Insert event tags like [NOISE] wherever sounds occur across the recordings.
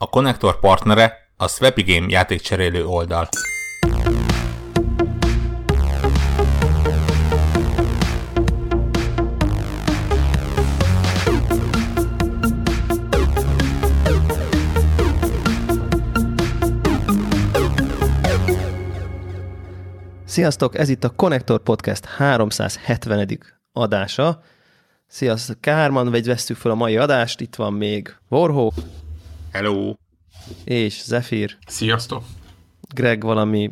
A konnektor partnere a Swapigame játékcserélő oldal. Sziasztok, ez itt a Connector Podcast 370. adása. Sziasztok, Kárman, vagy vesztük fel a mai adást, itt van még Warhawk. Hello! És Zephyr. Sziasztok! Greg valami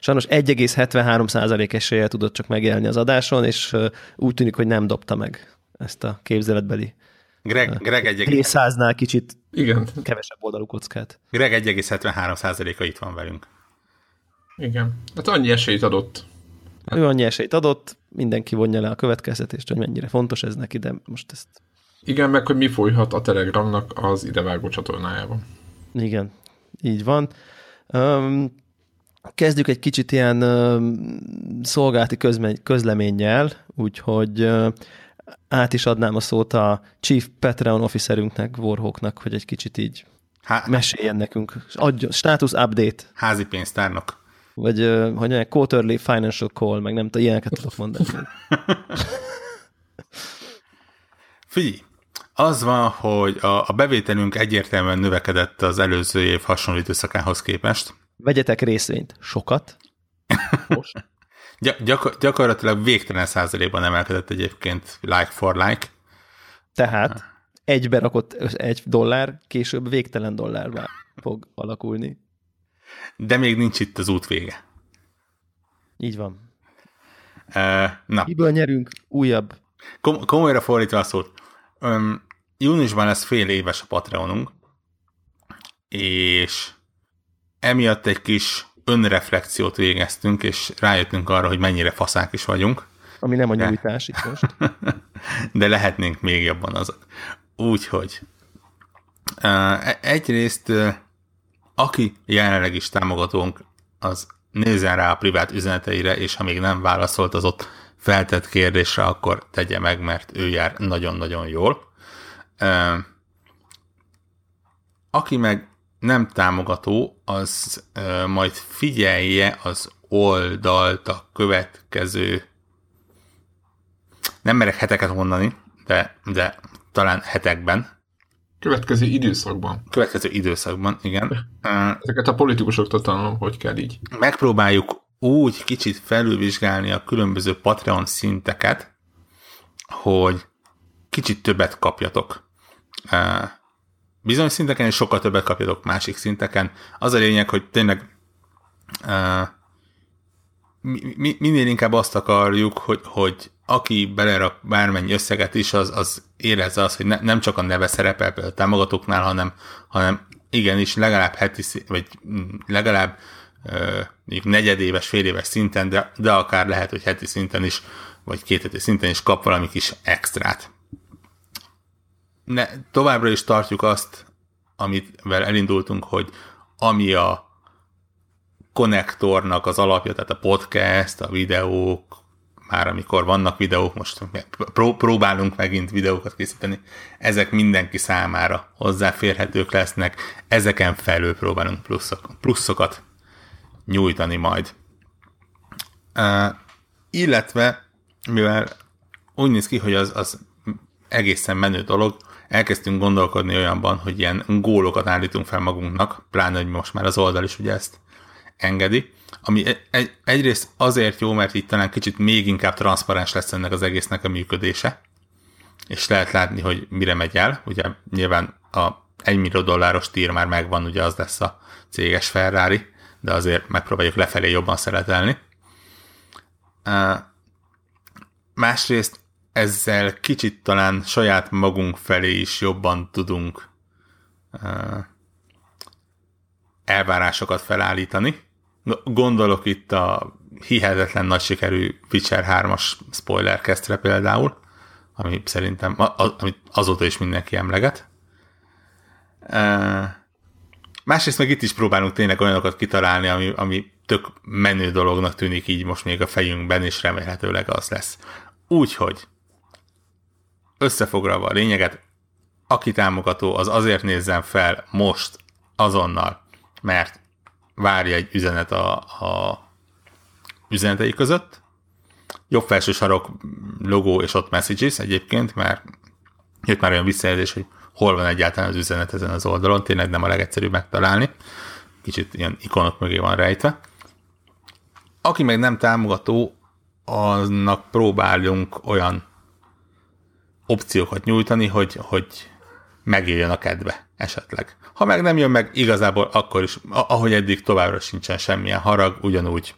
sajnos 1,73% eséllyel tudott csak megjelni az adáson, és úgy tűnik, hogy nem dobta meg ezt a képzeletbeli Greg, Greg 1,100-nál kicsit Igen. kevesebb oldalú kockát. Greg 1,73%-a itt van velünk. Igen. Hát annyi esélyt adott. Hát. Ő annyi esélyt adott, mindenki vonja le a következtetést, hogy mennyire fontos ez neki, de most ezt... Igen, meg hogy mi folyhat a Telegramnak az idevágó csatornájában. Igen, így van. Um, kezdjük egy kicsit ilyen um, szolgálati közleménnyel, úgyhogy uh, át is adnám a szót a Chief Patreon Officerünknek, Warhawknak, hogy egy kicsit így Há- meséljen nekünk. Adjon, status update. Házi pénztárnak. Vagy, uh, hogy mondják, quarterly financial call, meg nem tudom, ilyeneket tudok mondani. [LAUGHS] Figyelj, az van, hogy a, a bevételünk egyértelműen növekedett az előző év hasonló időszakához képest. Vegyetek részvényt. Sokat. Most. [LAUGHS] Gy- gyakor- gyakorlatilag végtelen százalékban emelkedett egyébként like for like. Tehát egybe rakott egy dollár, később végtelen dollárba fog alakulni. De még nincs itt az út vége. Így van. Uh, na. Miből nyerünk? Újabb. Kom- komolyra fordítva a szót. Um, júniusban lesz fél éves a Patreonunk, és emiatt egy kis önreflexiót végeztünk, és rájöttünk arra, hogy mennyire faszák is vagyunk. Ami nem a nyújtás itt most. [LAUGHS] De lehetnénk még jobban azok. Úgyhogy uh, egyrészt aki jelenleg is támogatónk, az nézzen rá a privát üzeneteire, és ha még nem válaszolt az ott feltett kérdésre, akkor tegye meg, mert ő jár nagyon-nagyon jól. Aki meg nem támogató, az majd figyelje az oldalt a következő nem merek heteket mondani, de, de talán hetekben. Következő időszakban. Következő időszakban, igen. Ezeket a politikusoktól tanulom, hogy kell így. Megpróbáljuk úgy kicsit felülvizsgálni a különböző Patreon szinteket, hogy kicsit többet kapjatok. Bizonyos szinteken és sokkal többet kapjatok másik szinteken. Az a lényeg, hogy tényleg minél inkább azt akarjuk, hogy, hogy aki belerak bármennyi összeget is, az, az érezze azt, hogy ne, nem csak a neve szerepel például a támogatóknál, hanem, hanem igenis legalább heti, vagy legalább mondjuk negyedéves, féléves szinten, de, de akár lehet, hogy heti szinten is, vagy két heti szinten is kap valami kis extrát. Ne, továbbra is tartjuk azt, amit elindultunk, hogy ami a konnektornak az alapja, tehát a podcast, a videók, már amikor vannak videók, most pró- próbálunk megint videókat készíteni, ezek mindenki számára hozzáférhetők lesznek, ezeken felül próbálunk pluszok, pluszokat nyújtani majd. Uh, illetve, mivel úgy néz ki, hogy az, az egészen menő dolog, elkezdtünk gondolkodni olyanban, hogy ilyen gólokat állítunk fel magunknak, pláne, hogy most már az oldal is ugye ezt engedi, ami egy, egyrészt azért jó, mert itt talán kicsit még inkább transzparens lesz ennek az egésznek a működése, és lehet látni, hogy mire megy el. Ugye nyilván a 1 millió dolláros tír már megvan, ugye az lesz a céges Ferrari, de azért megpróbáljuk lefelé jobban szeretelni. Másrészt ezzel kicsit talán saját magunk felé is jobban tudunk elvárásokat felállítani. Gondolok itt a hihetetlen nagy sikerű Witcher 3-as spoiler kezdre például, ami szerintem amit azóta is mindenki emleget. Másrészt meg itt is próbálunk tényleg olyanokat kitalálni, ami, ami tök menő dolognak tűnik így most még a fejünkben, és remélhetőleg az lesz. Úgyhogy összefoglalva a lényeget, aki támogató, az azért nézzen fel most, azonnal, mert várja egy üzenet a, a üzenetei között. Jobb felső sarok logó és ott messages egyébként, mert jött már olyan visszajelzés, hogy hol van egyáltalán az üzenet ezen az oldalon, tényleg nem a legegyszerűbb megtalálni. Kicsit ilyen ikonok mögé van rejtve. Aki meg nem támogató, annak próbáljunk olyan opciókat nyújtani, hogy, hogy megéljen a kedve esetleg. Ha meg nem jön meg, igazából akkor is, ahogy eddig továbbra sincsen semmilyen harag, ugyanúgy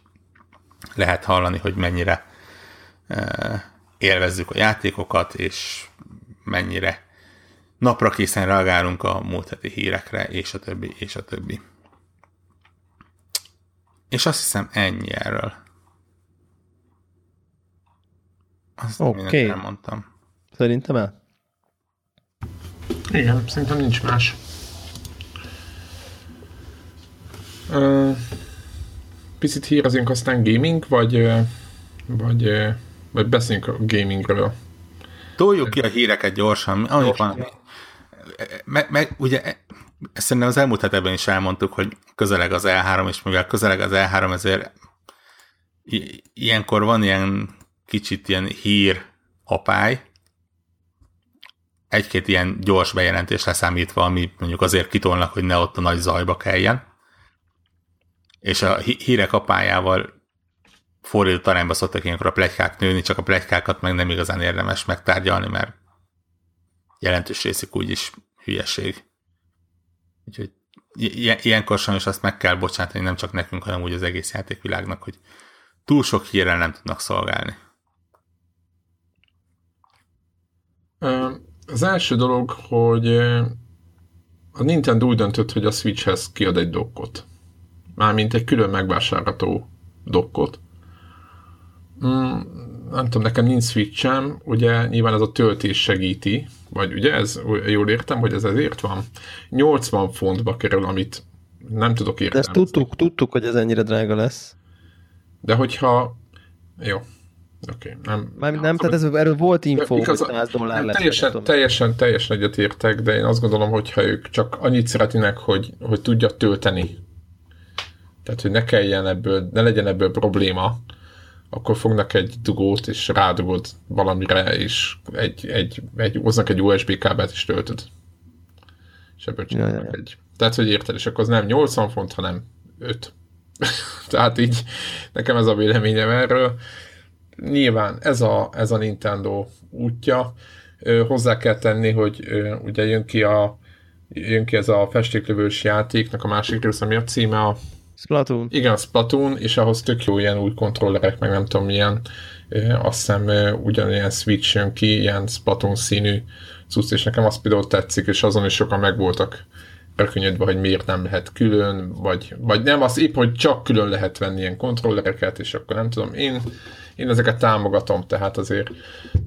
lehet hallani, hogy mennyire élvezzük a játékokat, és mennyire napra készen reagálunk a múlt heti hírekre, és a többi, és a többi. És azt hiszem ennyi erről. Azt okay. elmondtam. Szerintem el. Igen, szerintem nincs más. Uh, picit hírezünk aztán gaming, vagy, vagy, vagy beszéljünk a gamingről? Toljuk ki a híreket gyorsan, amik van. Meg, meg ugye ezt szerintem az elmúlt hetekben is elmondtuk, hogy közeleg az E3, és mivel közeleg az E3, ezért ilyenkor van ilyen kicsit ilyen hír apály, egy-két ilyen gyors bejelentés leszámítva, ami mondjuk azért kitolnak, hogy ne ott a nagy zajba kelljen. És a hírek apájával fordított arányba szoktak ilyenkor a plegykák nőni, csak a plegykákat meg nem igazán érdemes megtárgyalni, mert jelentős részük úgyis hülyeség. Úgyhogy ilyenkor sajnos azt meg kell bocsátani nem csak nekünk, hanem úgy az egész játékvilágnak, hogy túl sok hírrel nem tudnak szolgálni. Az első dolog, hogy a Nintendo úgy döntött, hogy a Switchhez kiad egy dokkot. Mármint egy külön megvásárható dokkot. Mm, nem tudom, nekem nincs Switchem, ugye nyilván ez a töltés segíti, vagy ugye ez, jól értem, hogy ez ezért van. 80 fontba kerül, amit nem tudok érteni. De ezt tudtuk, tudtuk, hogy ez ennyire drága lesz. De hogyha... Jó, Oké, okay, nem. Mármint nem, tehát ez, erről volt info, hogy 100 dollár nem, lesz. Teljesen, teljesen, teljesen egyetértek, de én azt gondolom, hogy ha ők csak annyit szeretnének, hogy, hogy tudja tölteni, tehát hogy ne kelljen ebből, ne legyen ebből probléma, akkor fognak egy dugót, és rádugod valamire, és egy, egy, egy, hoznak egy USB kábelt, és töltöd. És ebből csinálnak ja, ja, ja. egy. Tehát, hogy érted, és akkor az nem 80 font, hanem 5. [LAUGHS] Tehát így nekem ez a véleményem erről nyilván ez a, ez a Nintendo útja. Hozzá kell tenni, hogy ugye jön ki, a, jön ki ez a festéklövős játéknak a másik része, ami a címe a Splatoon. Igen, a Splatoon, és ahhoz tök jó ilyen új kontrollerek, meg nem tudom milyen, azt hiszem ugyanilyen Switch jön ki, ilyen Splatoon színű cucc, és nekem az például tetszik, és azon is sokan megvoltak rökönyödve, hogy miért nem lehet külön, vagy, vagy nem, az épp, hogy csak külön lehet venni ilyen kontrollereket, és akkor nem tudom, én én ezeket támogatom, tehát azért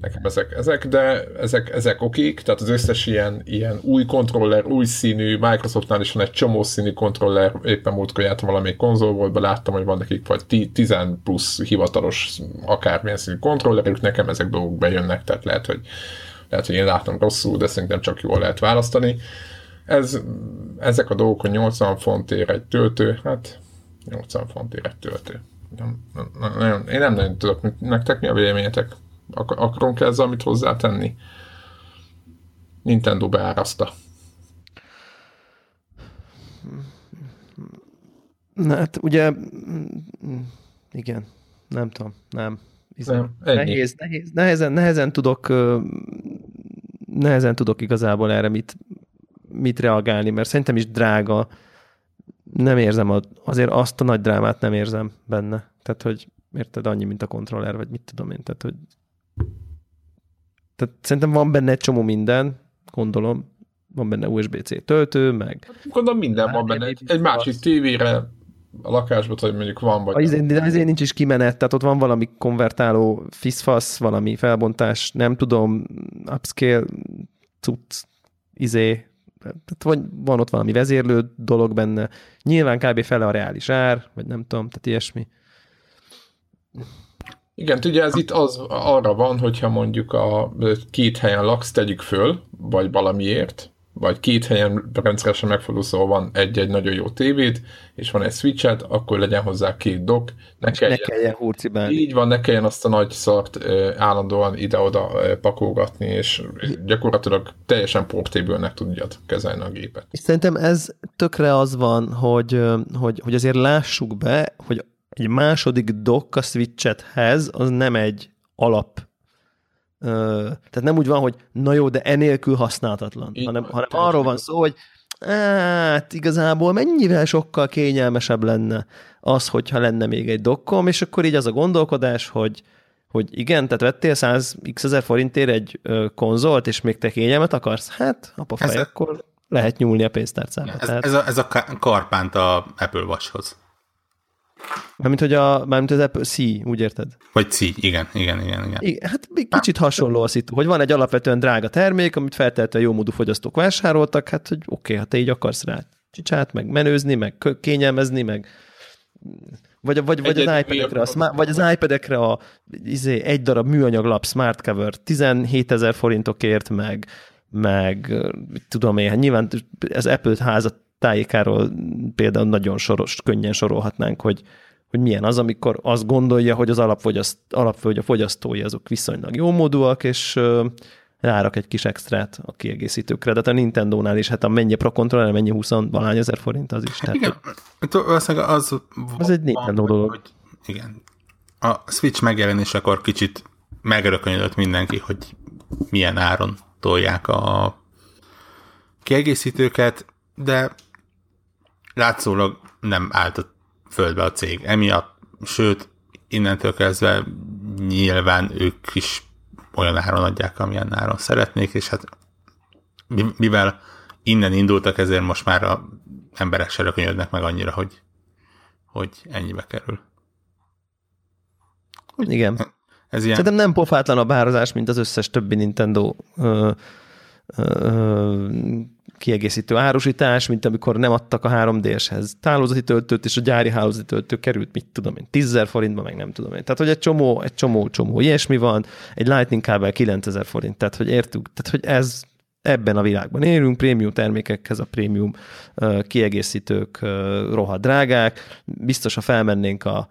nekem ezek, ezek de ezek, ezek okik, tehát az összes ilyen, ilyen új kontroller, új színű, Microsoftnál is van egy csomó színű kontroller, éppen múltkor jártam valamelyik konzolból, láttam, hogy van nekik vagy 10 plusz hivatalos akármilyen színű kontrollerük, nekem ezek dolgok bejönnek, tehát lehet, hogy lehet, hogy én látom rosszul, de szerintem csak jól lehet választani. Ez, ezek a dolgok, hogy 80 fontért egy töltő, hát 80 fontért egy töltő nem, nem, nem, én nem nagyon tudok, nektek mi a véleményetek? Ak- akarunk -e ezzel amit hozzátenni? Nintendo beáraszta. Na, hát ugye, igen, nem tudom, nem. nem nehéz, nehéz, nehezen, nehezen tudok nehezen tudok igazából erre mit, mit reagálni, mert szerintem is drága nem érzem, a, azért azt a nagy drámát nem érzem benne. Tehát, hogy érted, annyi, mint a kontroller, vagy mit tudom én. Tehát, hogy tehát szerintem van benne egy csomó minden, gondolom, van benne USB-C töltő, meg... Gondolom minden van benne, egy, egy másik tévére, a lakásban, hogy mondjuk van, vagy... Az, de azért nincs is kimenet, tehát ott van valami konvertáló fiszfasz, valami felbontás, nem tudom, upscale cucc, izé, tehát vagy van ott valami vezérlő dolog benne, nyilván kb. fele a reális ár, vagy nem tudom, tehát ilyesmi. Igen, ugye ez itt az arra van, hogyha mondjuk a két helyen laksz, tegyük föl, vagy valamiért, vagy két helyen rendszeresen megfordul, szóval van egy-egy nagyon jó tévéd, és van egy switchet, akkor legyen hozzá két dock. Ne kelljen, ne kelljen hurcibálni. Így van, ne kelljen azt a nagy szart állandóan ide-oda pakolgatni, és gyakorlatilag teljesen portable-nek tudjad kezelni a gépet. És szerintem ez tökre az van, hogy, hogy, hogy azért lássuk be, hogy egy második dock a switchethez az nem egy alap tehát nem úgy van, hogy na jó, de enélkül használhatatlan, hanem, hanem arról van szó, hogy hát igazából mennyivel sokkal kényelmesebb lenne az, hogyha lenne még egy dokkom, és akkor így az a gondolkodás, hogy, hogy igen, tehát vettél 100 x ezer forintért egy ö, konzolt, és még te kényelmet akarsz? Hát, apa fej, ez akkor lehet nyúlni a pénztárcába. Ez, tehát... ez, a, ez a karpánt a Apple Watch-hoz. Mármint, hogy a, mármint az Apple C, úgy érted? Vagy C, igen, igen, igen. igen. igen hát kicsit hasonló a szitu, hogy van egy alapvetően drága termék, amit feltétlenül jó módú fogyasztók vásároltak, hát hogy oké, okay, ha te így akarsz rá csicsát, meg menőzni, meg kényelmezni, meg vagy, vagy, vagy, az iPad-ekre, a, vagy az iPad-ekre a izé, egy darab műanyag lap smart cover 17 ezer forintokért, meg, meg tudom én, hát nyilván az Apple házat tájékáról például nagyon soros, könnyen sorolhatnánk, hogy, hogy milyen az, amikor azt gondolja, hogy az alapfogyaszt, alapfogy a fogyasztói azok viszonylag jó módúak, és rárak egy kis extrát a kiegészítőkre. De hát a Nintendo-nál is, hát a mennyi Pro Controller, mennyi 20 valány ezer forint az is. Tehát, igen, az, az, az egy Nintendo dolog. Hogy, igen. A Switch megjelenésekor kicsit megrökönyödött mindenki, hogy milyen áron tolják a kiegészítőket, de látszólag nem állt a földbe a cég. Emiatt, sőt, innentől kezdve nyilván ők is olyan áron adják, amilyen áron szeretnék, és hát mivel innen indultak, ezért most már a emberek se rökönyödnek meg annyira, hogy, hogy ennyibe kerül. Igen. Ez ilyen... Szerintem nem pofátlan a bározás, mint az összes többi Nintendo ö, ö, kiegészítő árusítás, mint amikor nem adtak a 3DS-hez tálózati töltőt, és a gyári hálózati töltő került, mit tudom én, 10 forintba, meg nem tudom én. Tehát, hogy egy csomó, egy csomó, csomó ilyesmi van, egy Lightning kábel 9000 forint, tehát, hogy értük, tehát, hogy ez ebben a világban élünk, prémium termékekhez a prémium kiegészítők rohadt drágák, biztos, ha felmennénk a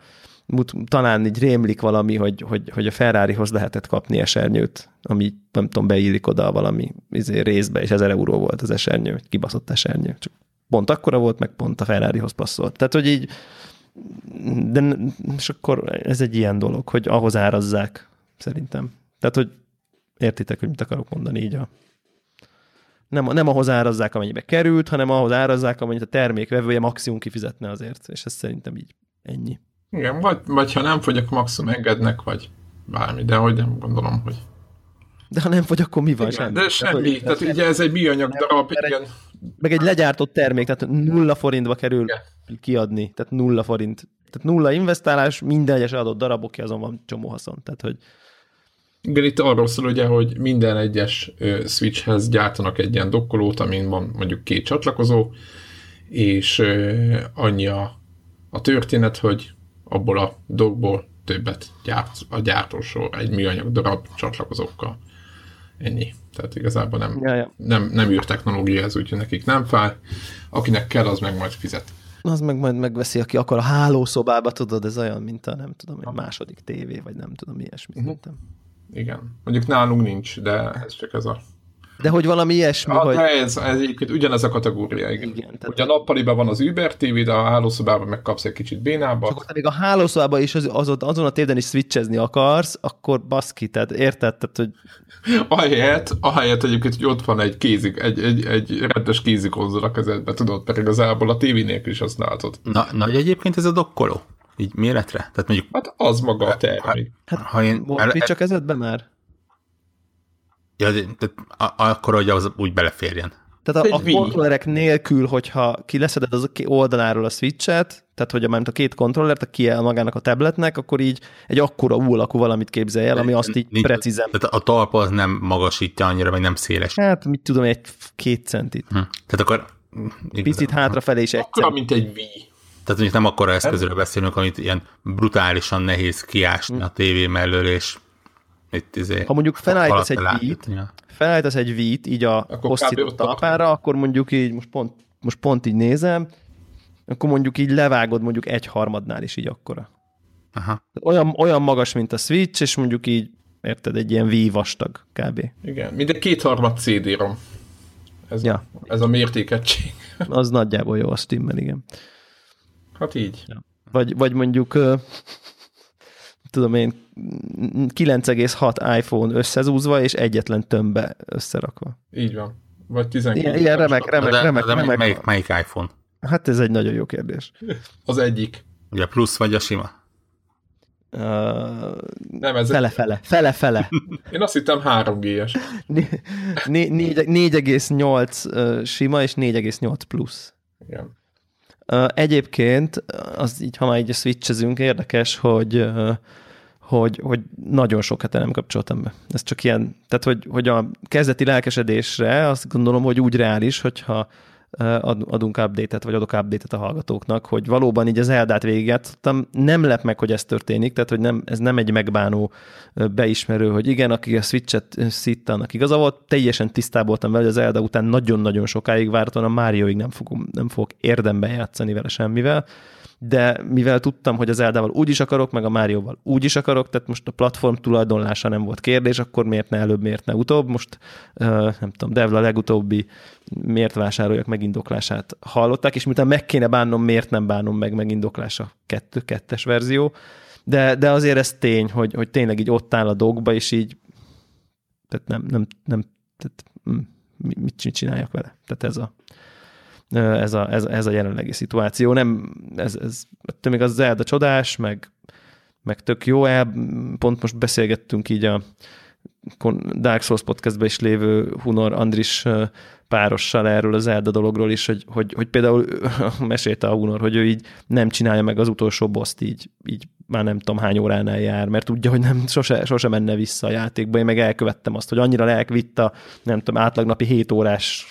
talán így rémlik valami, hogy, hogy, hogy a Ferrarihoz lehetett kapni esernyőt, ami nem tudom, beillik oda valami izé, részbe, és 1000 euró volt az esernyő, egy kibaszott esernyő. Csak pont akkora volt, meg pont a Ferrarihoz passzolt. Tehát, hogy így, de és akkor ez egy ilyen dolog, hogy ahhoz árazzák, szerintem. Tehát, hogy értitek, hogy mit akarok mondani így a nem, nem ahhoz árazzák, amennyibe került, hanem ahhoz árazzák, amennyit a termék vevője maximum kifizetne azért, és ez szerintem így ennyi. Igen, vagy, vagy ha nem fogy, akkor maximum engednek, vagy bármi, de hogy nem gondolom, hogy... De ha nem fogy, akkor mi van? Igen, semmi. De semmi, tehát, tehát ugye ez egy műanyag darab, igen. Meg egy legyártott termék, tehát nulla forintba kerül igen. kiadni, tehát nulla forint. Tehát nulla investálás, minden egyes adott darabok, azon van csomó haszon. Tehát, hogy... Igen, itt arról szól ugye, hogy minden egyes switchhez gyártanak egy ilyen dokkolót, amin van mondjuk két csatlakozó, és annyi a, a történet, hogy abból a dolgból többet gyárt a gyártósor egy műanyag darab csatlakozókkal. Ennyi. Tehát igazából nem, ja, ja. nem, nem űrtechnológia ez, úgyhogy nekik nem fáj. Akinek kell, az meg majd fizet. Az meg majd megveszi, aki akar a hálószobába, tudod, ez olyan, mint a nem tudom, egy második tévé, vagy nem tudom, ilyesmi. Uh-huh. Igen. Mondjuk nálunk nincs, de ez csak ez a de hogy valami ilyesmi, ah, hogy... Ez, ez egyébként ugyanez a kategória, igen. igen tehát... Ugye a nappaliban van az Uber TV, de a hálószobában megkapsz egy kicsit bénába. Csak ott még a hálószobában is az, az, azon a tévden is switchezni akarsz, akkor baszki, tehát érted? Tehát, hogy... Ahelyett, ahelyett egyébként, hogy ott van egy kézik, egy, egy, egy rendes kézikonzol a kezedbe, tudod, pedig igazából a tévé nélkül is használhatod. Na, nagy egyébként ez a dokkoló? Így méretre? Tehát mondjuk... Hát az maga a termék. Hát, ha én... Volt el, csak kezedbe már? Ja, tehát akkor, hogy az úgy beleférjen. Tehát a, a kontrollerek nélkül, hogyha kileszeded az oldaláról a switchet, tehát hogy a, a két kontrollert, a kiel magának a tabletnek, akkor így egy akkora U alakú valamit képzelj el, ami azt így Nincs, precízen. Tehát a talpa az nem magasítja annyira, vagy nem széles. Hát, mit tudom, egy két centit. Hm. Tehát akkor... Picit hátrafelé is egy Akkor, mint egy V. Tehát mondjuk nem akkora eszközről beszélünk, amit ilyen brutálisan nehéz kiásni a tévé mellől, és itt izé, Ha mondjuk felállítasz egy vít, felállítasz egy vít így a hosszított ott talpára, akkor mondjuk így, most pont, most pont így nézem, akkor mondjuk így levágod mondjuk egy harmadnál is így akkora. Aha. Olyan, olyan magas, mint a Switch, és mondjuk így, érted, egy ilyen V vastag kb. Igen, mindegy kétharmad CD-rom. Ez, Ja. ez a mértékegység. Az nagyjából jó, a stimmel, igen. Hát így. Vagy, vagy mondjuk, tudom én, 9,6 iPhone összezúzva, és egyetlen tömbbe összerakva. Így van. Vagy 12. Ilyen, ilyen remek, remek, de, remek, de remek. melyik, melyik iPhone? Hát ez egy nagyon jó kérdés. Az egyik. Ugye plusz vagy a sima? Uh, Nem, ez fele-fele, fele-fele. Én azt hittem 3G-es. Né- né- négy- 4,8 ö, sima és 4,8 plusz. Igen. Egyébként, az így, ha már így switchezünk, érdekes, hogy, hogy, hogy nagyon sok hete nem kapcsoltam be. Ez csak ilyen, tehát hogy, hogy a kezdeti lelkesedésre azt gondolom, hogy úgy reális, hogyha adunk update-et, vagy adok update-et a hallgatóknak, hogy valóban így az Eldát végigjátszottam, nem lep meg, hogy ez történik, tehát hogy nem, ez nem egy megbánó beismerő, hogy igen, aki a Switch-et szitta, annak igaza volt, teljesen tisztában voltam vele, hogy az Elda után nagyon-nagyon sokáig vártam, a Márioig nem, fogom, nem fogok érdemben játszani vele semmivel, de mivel tudtam, hogy az Eldával úgy is akarok, meg a Márióval úgy is akarok, tehát most a platform tulajdonlása nem volt kérdés, akkor miért ne előbb, miért ne utóbb. Most nem tudom, Devla legutóbbi miért vásároljak megindoklását hallották, és miután meg kéne bánnom, miért nem bánom meg megindoklása kettő, kettes verzió. De, de azért ez tény, hogy, hogy tényleg így ott áll a dogba, és így tehát nem, nem, nem tehát, mm, mit, mit csináljak vele? Tehát ez a, ez a, ez, ez a jelenlegi szituáció. Nem, ez, ez még az Zelda csodás, meg, meg tök jó el. Pont most beszélgettünk így a Dark Souls podcastben is lévő Hunor Andris párossal erről az Zelda dologról is, hogy, hogy, hogy például [LAUGHS] mesélte a Hunor, hogy ő így nem csinálja meg az utolsó boszt így, így már nem tudom hány óránál jár, mert tudja, hogy nem sose, sose menne vissza a játékba. Én meg elkövettem azt, hogy annyira lelkvitt a nem tudom, átlagnapi 7 órás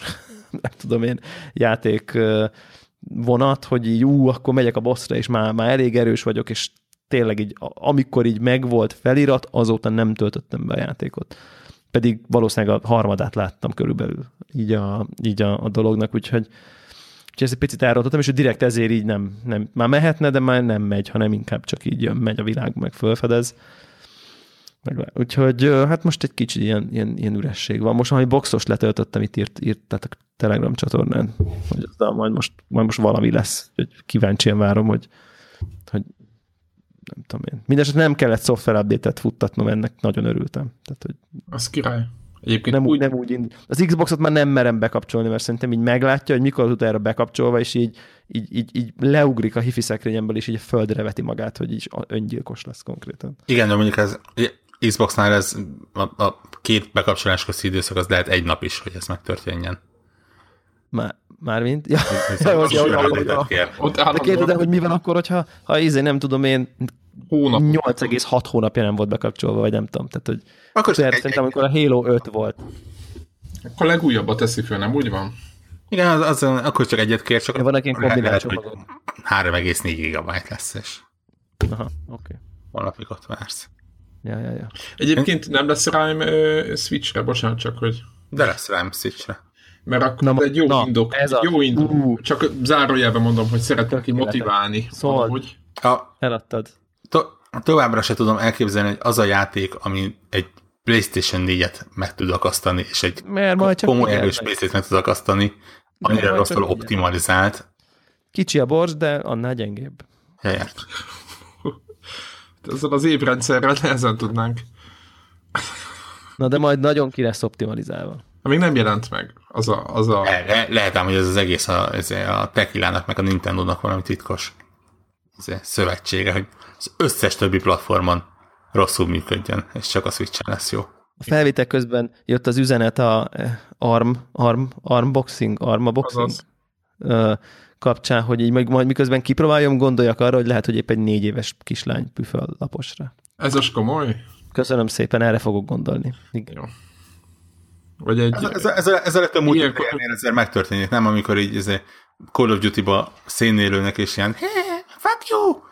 [LAUGHS] nem tudom én, játék vonat, hogy így ú, akkor megyek a bosszra, és már, már elég erős vagyok, és tényleg így, amikor így megvolt felirat, azóta nem töltöttem be a játékot. Pedig valószínűleg a harmadát láttam körülbelül így a, így a, a dolognak, úgyhogy, úgyhogy ezt egy picit elrontottam, és direkt ezért így nem, nem, már mehetne, de már nem megy, hanem inkább csak így jön, megy a világ, meg fölfedez. Meg, úgyhogy hát most egy kicsi ilyen, ilyen, ilyen üresség van. Most valami boxos letöltöttem, itt írt, írt tehát a Telegram csatornán, hogy aztán majd most, majd most valami lesz. Hogy kíváncsian várom, hogy, hogy nem tudom én. Mindenesetre nem kellett szoftver update-et futtatnom, ennek nagyon örültem. Tehát, hogy Az király. Egyébként nem úgy, úgy, nem úgy ind... Az Xboxot már nem merem bekapcsolni, mert szerintem így meglátja, hogy mikor tud erre bekapcsolva, és így, így, így, így leugrik a hifi szekrényemből, és így a földre veti magát, hogy így öngyilkos lesz konkrétan. Igen, de mondjuk ez Xboxnál ez a, a két bekapcsolás közti időszak az lehet egy nap is, hogy ez megtörténjen. Már, mármint? Ja, ja, hogy- hogy- [LAUGHS] hogy- de hogy mi van akkor, hogyha ha izé nem tudom én, hónap. 8,6 hónapja nem volt bekapcsolva, vagy nem tudom. Tehát, hogy Akkor egy, szerintem, egy, amikor a Halo 5 volt. Akkor legújabbat teszi föl, nem úgy van? igen, az, az, akkor csak egyet kér, csak Ja, vannak ilyen kombinált lehet, hogy csomagok. 3,4 gigabyte lesz, és Aha, oké. Okay. valapig ott vársz. Ja, ja, ja. Egyébként nem lesz rám ö, Switchre, bocsánat csak, hogy De lesz rám Switchre. mert akkor Na, egy jó na, indok, ez egy a- jó indok. Ú. Csak zárójelben mondom, hogy szeretnék Tökéletes. motiválni. Szóval- valahogy. A, Eladtad. to, továbbra se tudom elképzelni, hogy az a játék, ami egy PlayStation 4-et meg tud akasztani, és egy Mert majd csak komoly erős PC-t meg tud akasztani, majd rosszul optimalizált. Kicsi a bors, de annál gyengébb. Ja. Ezzel az évrendszerrel nehezen tudnánk. Na de majd nagyon ki lesz optimalizálva. Még nem jelent meg az a... Az a... Le, le, lehet ám, hogy ez az egész a, ez a Tequilának meg a Nintendo-nak valami titkos ez szövetsége, hogy az összes többi platformon rosszul működjön, és csak a Switch-en lesz jó. A felvétel közben jött az üzenet a eh, ARM, ARM, ARM boxing, ARMA boxing Azaz. Kapcsán, hogy így majd, majd miközben kipróbáljam, gondoljak arra, hogy lehet, hogy épp egy négy éves kislány püföl laposra. Ez az komoly? Köszönöm szépen, erre fogok gondolni. Igen. Jó. Vagy egy... Ez, ez, ez, ez a legtöbb Ilyenkor- multiplayernél ezért megtörténik, nem? Amikor így ez Call of Duty-ba szénélőnek, és ilyen, hey, fuck you!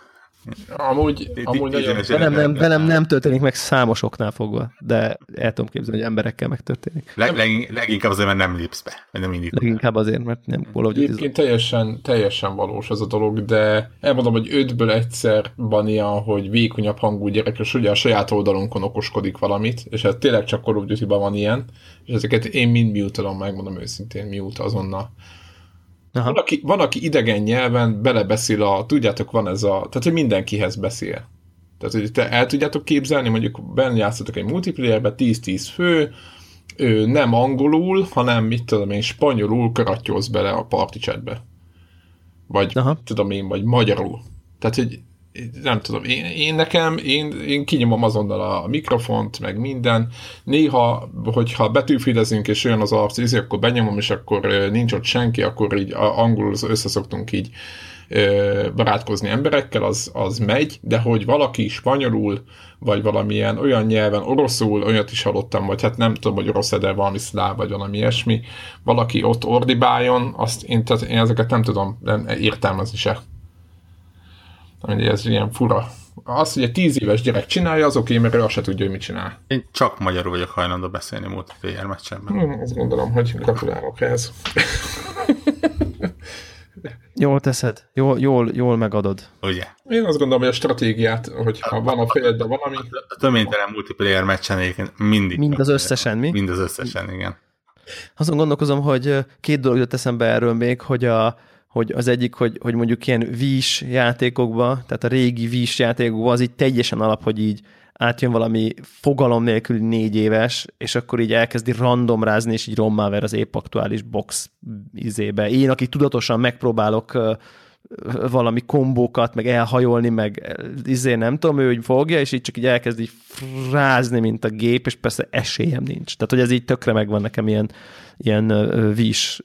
Amúgy, amúgy nagyon... Velem nem, velem nem történik meg számos oknál fogva, de el tudom képzelni, hogy emberekkel megtörténik. Leg, leg, leginkább azért, mert nem lépsz be, vagy nem indítod. Leginkább azért, mert nem Duty. Egyébként teljesen, teljesen valós ez a dolog, de elmondom, hogy ötből egyszer van ilyen, hogy vékonyabb hangú gyerek, és ugye a saját oldalunkon okoskodik valamit, és ez tényleg csak Call of Duty-ban van ilyen, és ezeket én mind miutalom, megmondom őszintén, miut azonnal. Aha. Van, aki, van, aki idegen nyelven belebeszél a, tudjátok, van ez a, tehát, hogy mindenkihez beszél. Tehát, hogy te el tudjátok képzelni, mondjuk benne játszotok egy multiplayerbe, 10-10 fő, ő nem angolul, hanem mit tudom én, spanyolul karattyolsz bele a party chatbe. Vagy Aha. tudom én, vagy magyarul. Tehát, hogy nem tudom, én, én nekem, én, én kinyomom azonnal a mikrofont, meg minden. Néha, hogyha betűfilezünk, és olyan az arc, ízi, akkor benyomom, és akkor nincs ott senki, akkor így angolul összeszoktunk így barátkozni emberekkel, az, az megy, de hogy valaki spanyolul, vagy valamilyen olyan nyelven, oroszul, olyat is hallottam, vagy hát nem tudom, hogy orosz de valami szláv, vagy valami ilyesmi, valaki ott ordibáljon, azt én, tehát én ezeket nem tudom nem értelmezni se. Ami ez ilyen fura. Az, hogy egy tíz éves gyerek csinálja, az oké, mert ő azt se tudja, hogy mit csinál. Én csak magyarul vagyok hajlandó beszélni multiplayer meccsenben. Hmm, azt gondolom, hogy gratulálok ehhez. [LAUGHS] Jól teszed, jól, jól, jól megadod. Ugye? Én azt gondolom, hogy a stratégiát, hogyha van a fejedben valami... A töménytelen multiplayer meccsen egyébként mindig. Mind az összesen, mi? Mind az összesen, igen. Azon gondolkozom, hogy két dolog jött eszembe erről még, hogy a, hogy az egyik, hogy, hogy mondjuk ilyen vís játékokba, tehát a régi vís játékokba az így teljesen alap, hogy így átjön valami fogalom nélkül négy éves, és akkor így elkezdi randomrázni, és így rommá ver az épp aktuális box izébe. Én, aki tudatosan megpróbálok valami kombókat, meg elhajolni, meg izé nem tudom, ő hogy fogja, és így csak így elkezd így rázni, mint a gép, és persze esélyem nincs. Tehát, hogy ez így tökre megvan nekem ilyen, ilyen vís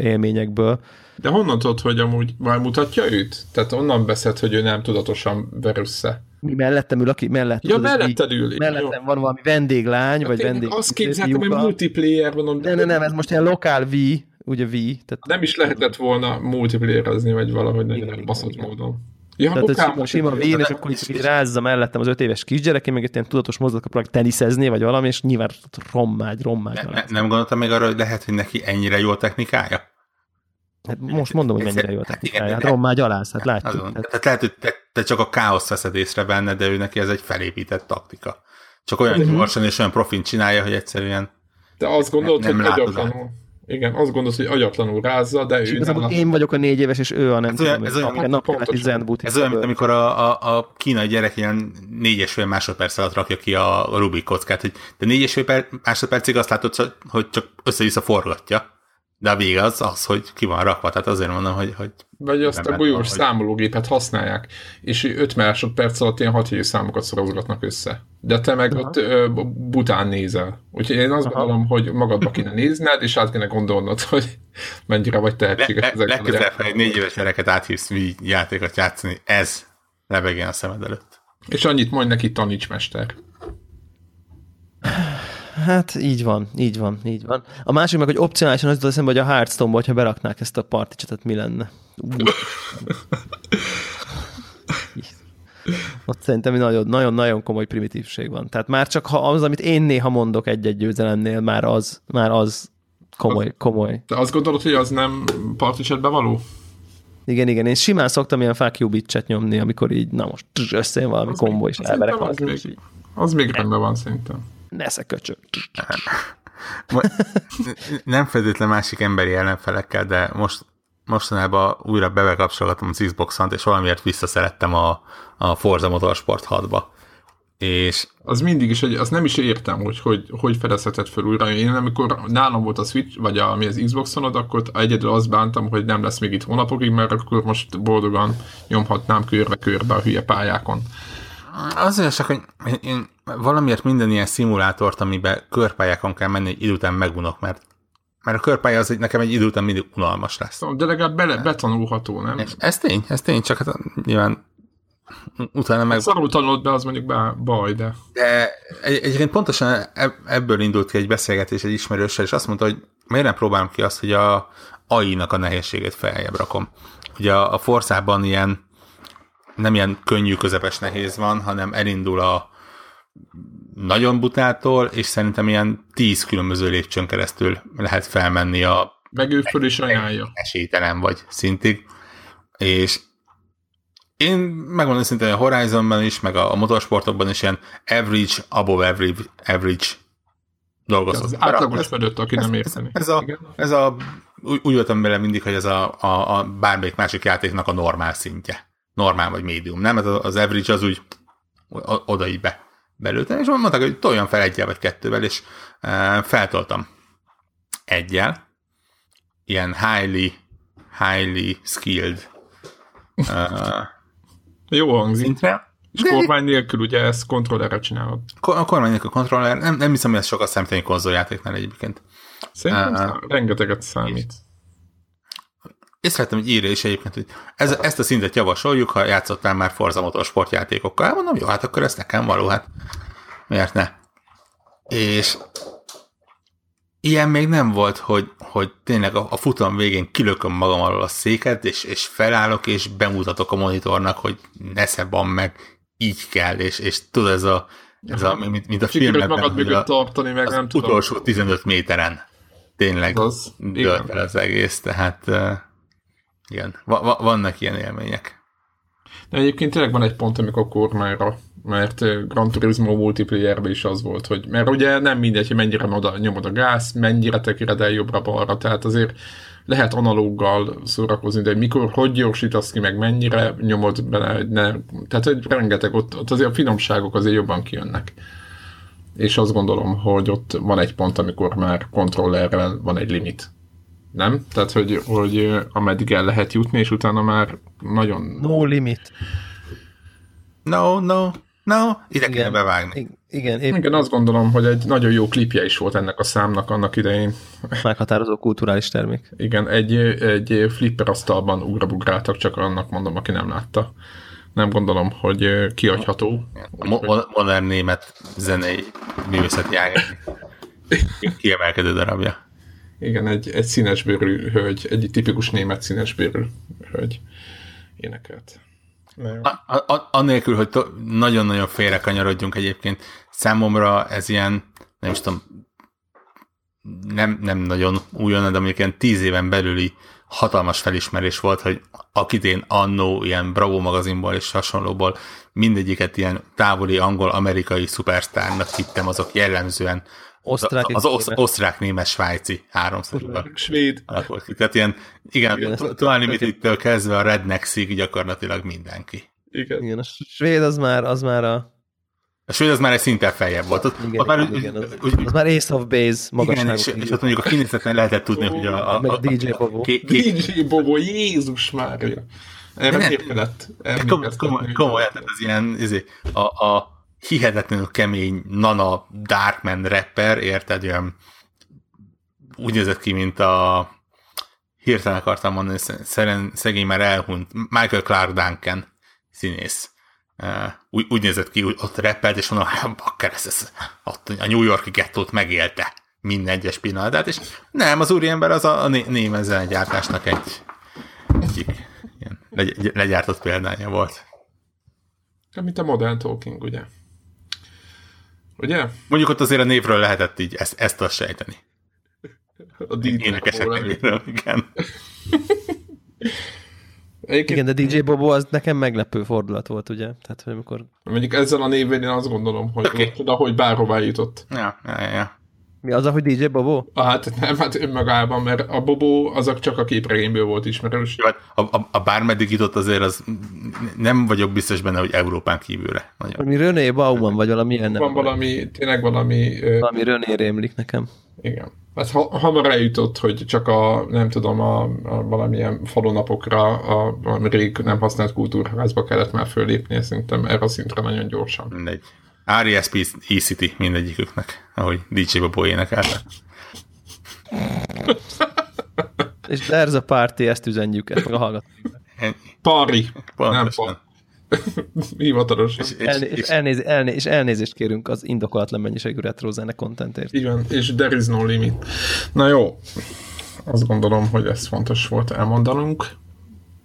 élményekből. De honnan tudod, hogy amúgy már mutatja őt? Tehát onnan beszélt, hogy ő nem tudatosan ver össze. Mi mellettem ül, aki mellett. Ja, melletted ül. Mellettem jó. van valami vendéglány, hát vagy vendég... Azt képzeltem, hogy multiplayer van. Nem, nem, nem, ez most ilyen lokál V, ugye V. Tehát... Nem is lehetett volna multiplayerezni, vagy valahogy nagyon baszott módon. Ja, Tehát, lokál, hogy sima, sima vén, és akkor így, így rázza mellettem az öt éves kisgyerek, én meg egy ilyen tudatos mozdulatot próbálok teniszezni, vagy valami, és nyilván rommágy, rommágy. Ne, nem gondoltam még arra, hogy lehet, hogy neki ennyire jó technikája? Hát most mondom, hogy mennyire jó a technikája. Hát Ron már gyalász, hát látjuk. Azon, tehát, tehát lehet, hogy te, te csak a káoszt veszed észre benne, de ő neki ez egy felépített taktika. Csak olyan uh-huh. gyorsan és olyan profint csinálja, hogy egyszerűen De azt gondolod, nem, nem hogy agyatlanul. Igen, azt gondolod, hogy agyatlanul rázza, de ő... nem én vagyok a négy éves, és ő a nem ez tudom, ez olyan, mint, ez olyan, mint amikor a, a, a kínai gyerek ilyen négyes fél másodperc alatt rakja ki a, a Rubik kockát, hogy de négyes fél másodpercig azt látod, hogy csak össze-vissza forgatja de a vége az az, hogy ki van rakva, tehát azért mondom, hogy... hogy Vagy azt a golyós hogy... számológépet használják, és 5 másodperc alatt ilyen 6 számokat szorozgatnak össze. De te meg Aha. ott ö, bután nézel. Úgyhogy én azt Aha. gondolom, hogy magadba kéne nézned, és át kéne gondolnod, hogy mennyire vagy tehetséges. Le, le, legközelebb, ha egy négy éves gyereket áthívsz Wii játékot játszani, ez lebegjen a szemed előtt. És annyit mondj neki, taníts mester. Hát így van, így van, így van. A másik meg, hogy opcionálisan az jutott eszembe, hogy a Hearthstone-ba, hogyha beraknák ezt a party chatet, mi lenne? Ott szerintem nagyon-nagyon komoly primitívség van. Tehát már csak ha az, amit én néha mondok egy-egy győzelemnél, már az, már az komoly, komoly. De azt gondolod, hogy az nem party chatbe való? Igen, igen, én simán szoktam ilyen fuck you bitchet nyomni, amikor így, na most összejön valami kombó, és elverek az, az még rendben van szerintem nesze köcsög. Nem feltétlen másik emberi ellenfelekkel, de most mostanában újra bevekapcsolatom az Xbox-ant, és valamiért visszaszerettem a, a Forza Motorsport 6-ba. És... Az mindig is, hogy azt nem is értem, hogy hogy, hogy fedezheted fel újra. Én amikor nálam volt a Switch, vagy a, ami az Xbox-onod, akkor egyedül azt bántam, hogy nem lesz még itt hónapokig, mert akkor most boldogan nyomhatnám körbe-körbe a hülye pályákon. Azért csak, hogy én valamiért minden ilyen szimulátort, amiben körpályákon kell menni, egy idő után megunok, mert mert a körpálya az egy, nekem egy idő után mindig unalmas lesz. De legalább bele, betanulható, nem? Ez tény, ez tény, csak hát nyilván utána meg... Szarul tanulod be, az mondjuk baj, de... De egy, egyébként pontosan ebből indult ki egy beszélgetés egy ismerőssel, és azt mondta, hogy miért nem próbálom ki azt, hogy a, AI-nak a nehézségét feljebb rakom. Ugye a, a Forszában ilyen nem ilyen könnyű, közepes nehéz van, hanem elindul a nagyon butától, és szerintem ilyen tíz különböző lépcsőn keresztül lehet felmenni a meg ő föl is ajánlja. Esélytelen vagy szintig. És én megmondom szintén a Horizonban is, meg a, a motorsportokban is ilyen average, above average, average dolgozok. Az átlagos fedött, aki ez, nem érteni. Ez, ez, a, ez a, úgy, úgy voltam vele mindig, hogy ez a, a, a bármelyik másik játéknak a normál szintje. Normál vagy médium, nem? Ez az average az úgy oda így be, belőttem, és mondták, hogy toljon fel egyel vagy kettővel, és e, feltoltam egyel, ilyen highly, highly skilled uh, jó hangzik. Szintre. És De kormány nélkül ugye ezt kontrollerre csinálod. A kormány nélkül kontroller, nem, nem hiszem, hogy ez sokat számítani konzoljátéknál egyébként. Szerintem uh, rengeteget számít. Észrevettem egy írja is egyébként, hogy ez, ezt a szintet javasoljuk, ha játszottál már Forza Motorsportjátékokkal. Hát mondom, jó, hát akkor ez nekem való, hát miért ne? És ilyen még nem volt, hogy, hogy tényleg a, a futam végén kilököm magam alól a széket, és, és felállok, és bemutatok a monitornak, hogy ne szebban meg, így kell, és, és tudod, ez a, ez a mint, mint a filmben, magad mögött tartani, meg nem tudom. utolsó 15 méteren tényleg az, dölt el az egész, tehát igen, va, va, vannak ilyen élmények. De egyébként tényleg van egy pont, amikor kormányra mert Gran Turismo multiplayer is az volt, hogy mert ugye nem mindegy, hogy mennyire oda nyomod a gáz, mennyire tekired el jobbra-balra, tehát azért lehet analóggal szórakozni, de mikor, hogy gyorsítasz ki, meg mennyire nyomod bele, hogy ne, tehát hogy rengeteg, ott, ott azért a finomságok azért jobban kijönnek. És azt gondolom, hogy ott van egy pont, amikor már kontrollerrel van egy limit. Nem? Tehát, hogy, hogy ameddig el lehet jutni, és utána már nagyon... No limit. No, no. No, ide igen, kéne bevágni. Igen, épp... igen, azt gondolom, hogy egy nagyon jó klipje is volt ennek a számnak annak idején. Meghatározó kulturális termék. Igen, egy, egy flipper asztalban ugrabugráltak, csak annak mondom, aki nem látta. Nem gondolom, hogy kiadható. Mo- modern német zenei művészeti ág [LAUGHS] kiemelkedő darabja. Igen, egy, egy színesbőrű hölgy, egy tipikus német színesbőrű hölgy énekelt. A, a, anélkül, hogy nagyon-nagyon félre kanyarodjunk egyébként, számomra ez ilyen, nem is tudom, nem, nem nagyon újon, de mondjuk ilyen tíz éven belüli hatalmas felismerés volt, hogy akit én annó ilyen Bravo magazinból és hasonlóból mindegyiket ilyen távoli angol-amerikai szupersztárnak hittem, azok jellemzően Osztrák, az, az osz, osztrák, német, svájci háromszor. Svéd. Alakult ki. Tehát ilyen, igen, igen limited kezdve a rednexig gyakorlatilag mindenki. Igen. igen. a svéd az már, az már a a svéd az már egy szinten feljebb volt. Ott, igen, ott már, igen, az, úgy, az már Ace of Base magasságú. Igen, és, és ott mondjuk a kinézetlen lehetett tudni, hogy a... a, a, a DJ Bobo. DJ Bobo, Jézus Mária. Erre képkedett. Komolyan, komoly, tehát az ilyen, izé, a, a hihetetlenül kemény Nana Darkman rapper, érted, olyan úgy nézett ki, mint a hirtelen akartam mondani, szeren, szegény már elhunyt, Michael Clark Duncan színész. Úgy, úgy nézett ki, ott rappelt, és mondom, hát bakker, ez, ez, ott a New Yorki gettót megélte minden egyes pillanatát, és nem, az úriember az a, a német zenegyártásnak egy egyik ilyen legy, legyártott példánya volt. Mint a Modern Talking, ugye? Ugye? Mondjuk ott azért a névről lehetett így ezt, ezt azt sejteni. A DJ Énekesekről, [LAUGHS] igen. Egyébként... Igen, de DJ Bobo az nekem meglepő fordulat volt, ugye? Tehát, hogy amikor... Mondjuk ezzel a névén én azt gondolom, hogy okay. oda, hogy bárhová jutott. Ja, ja, ja. Mi az, hogy DJ Bobo? Ah, hát nem, hát önmagában, mert a Bobo azok csak a képregényből volt ismerős. Hát a, a, a bármeddig jutott azért, az nem vagyok biztos benne, hogy Európán kívülre. Nagyon. Valami René Bauman, vagy valami ilyen Van valami, tényleg valami... Valami René rémlik nekem. Igen. Hát ha, hamar eljutott, hogy csak a, nem tudom, a, a valamilyen falunapokra, a, a rég nem használt kultúrházba kellett már fölépni, szerintem erre a szintre nagyon gyorsan. Mindegy. RESP E-City mindegyiküknek, ahogy DJ Bobo énekelte. És there's a party, ezt üzenjük, ezt meg a hallgatóknak. Pari, nem pari. [LAUGHS] Hivatalos. És, és, Elné- és, elnéz, elné- és elnézést kérünk az indokolatlan mennyiségű retro zene contentért. Igen, és there is no limit. Na jó, azt gondolom, hogy ez fontos volt elmondanunk,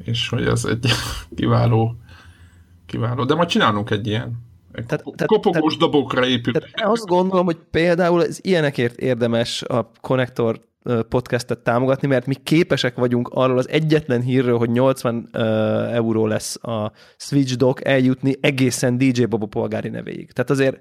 és hogy ez egy [LAUGHS] kiváló, kiváló. De majd csinálunk egy ilyen. Egy tehát, kopogós tehát, dobokra épül. Tehát azt gondolom, hogy például ez ilyenekért érdemes a Connector podcastet támogatni, mert mi képesek vagyunk arról az egyetlen hírről, hogy 80 uh, euró lesz a Switch Dock eljutni egészen DJ Bobo polgári nevéig. Tehát azért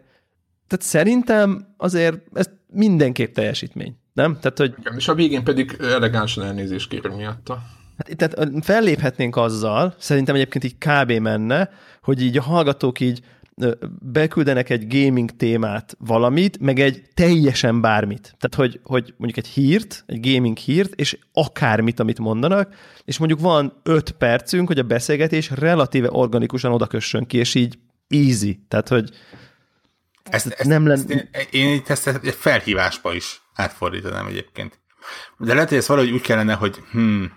tehát szerintem azért ez mindenképp teljesítmény, nem? Tehát, hogy... Igen, és a végén pedig elegánsan elnézést kérünk miatta. Hát, tehát felléphetnénk azzal, szerintem egyébként így kb. menne, hogy így a hallgatók így beküldenek egy gaming témát, valamit, meg egy teljesen bármit. Tehát, hogy, hogy mondjuk egy hírt, egy gaming hírt, és akármit, amit mondanak, és mondjuk van öt percünk, hogy a beszélgetés relatíve organikusan odakössön ki, és így easy. Tehát, hogy ezt, ezt, nem. Ezt én, én ezt egy felhívásba is átfordítanám egyébként. De lehet, hogy ez valahogy úgy kellene, hogy hmm,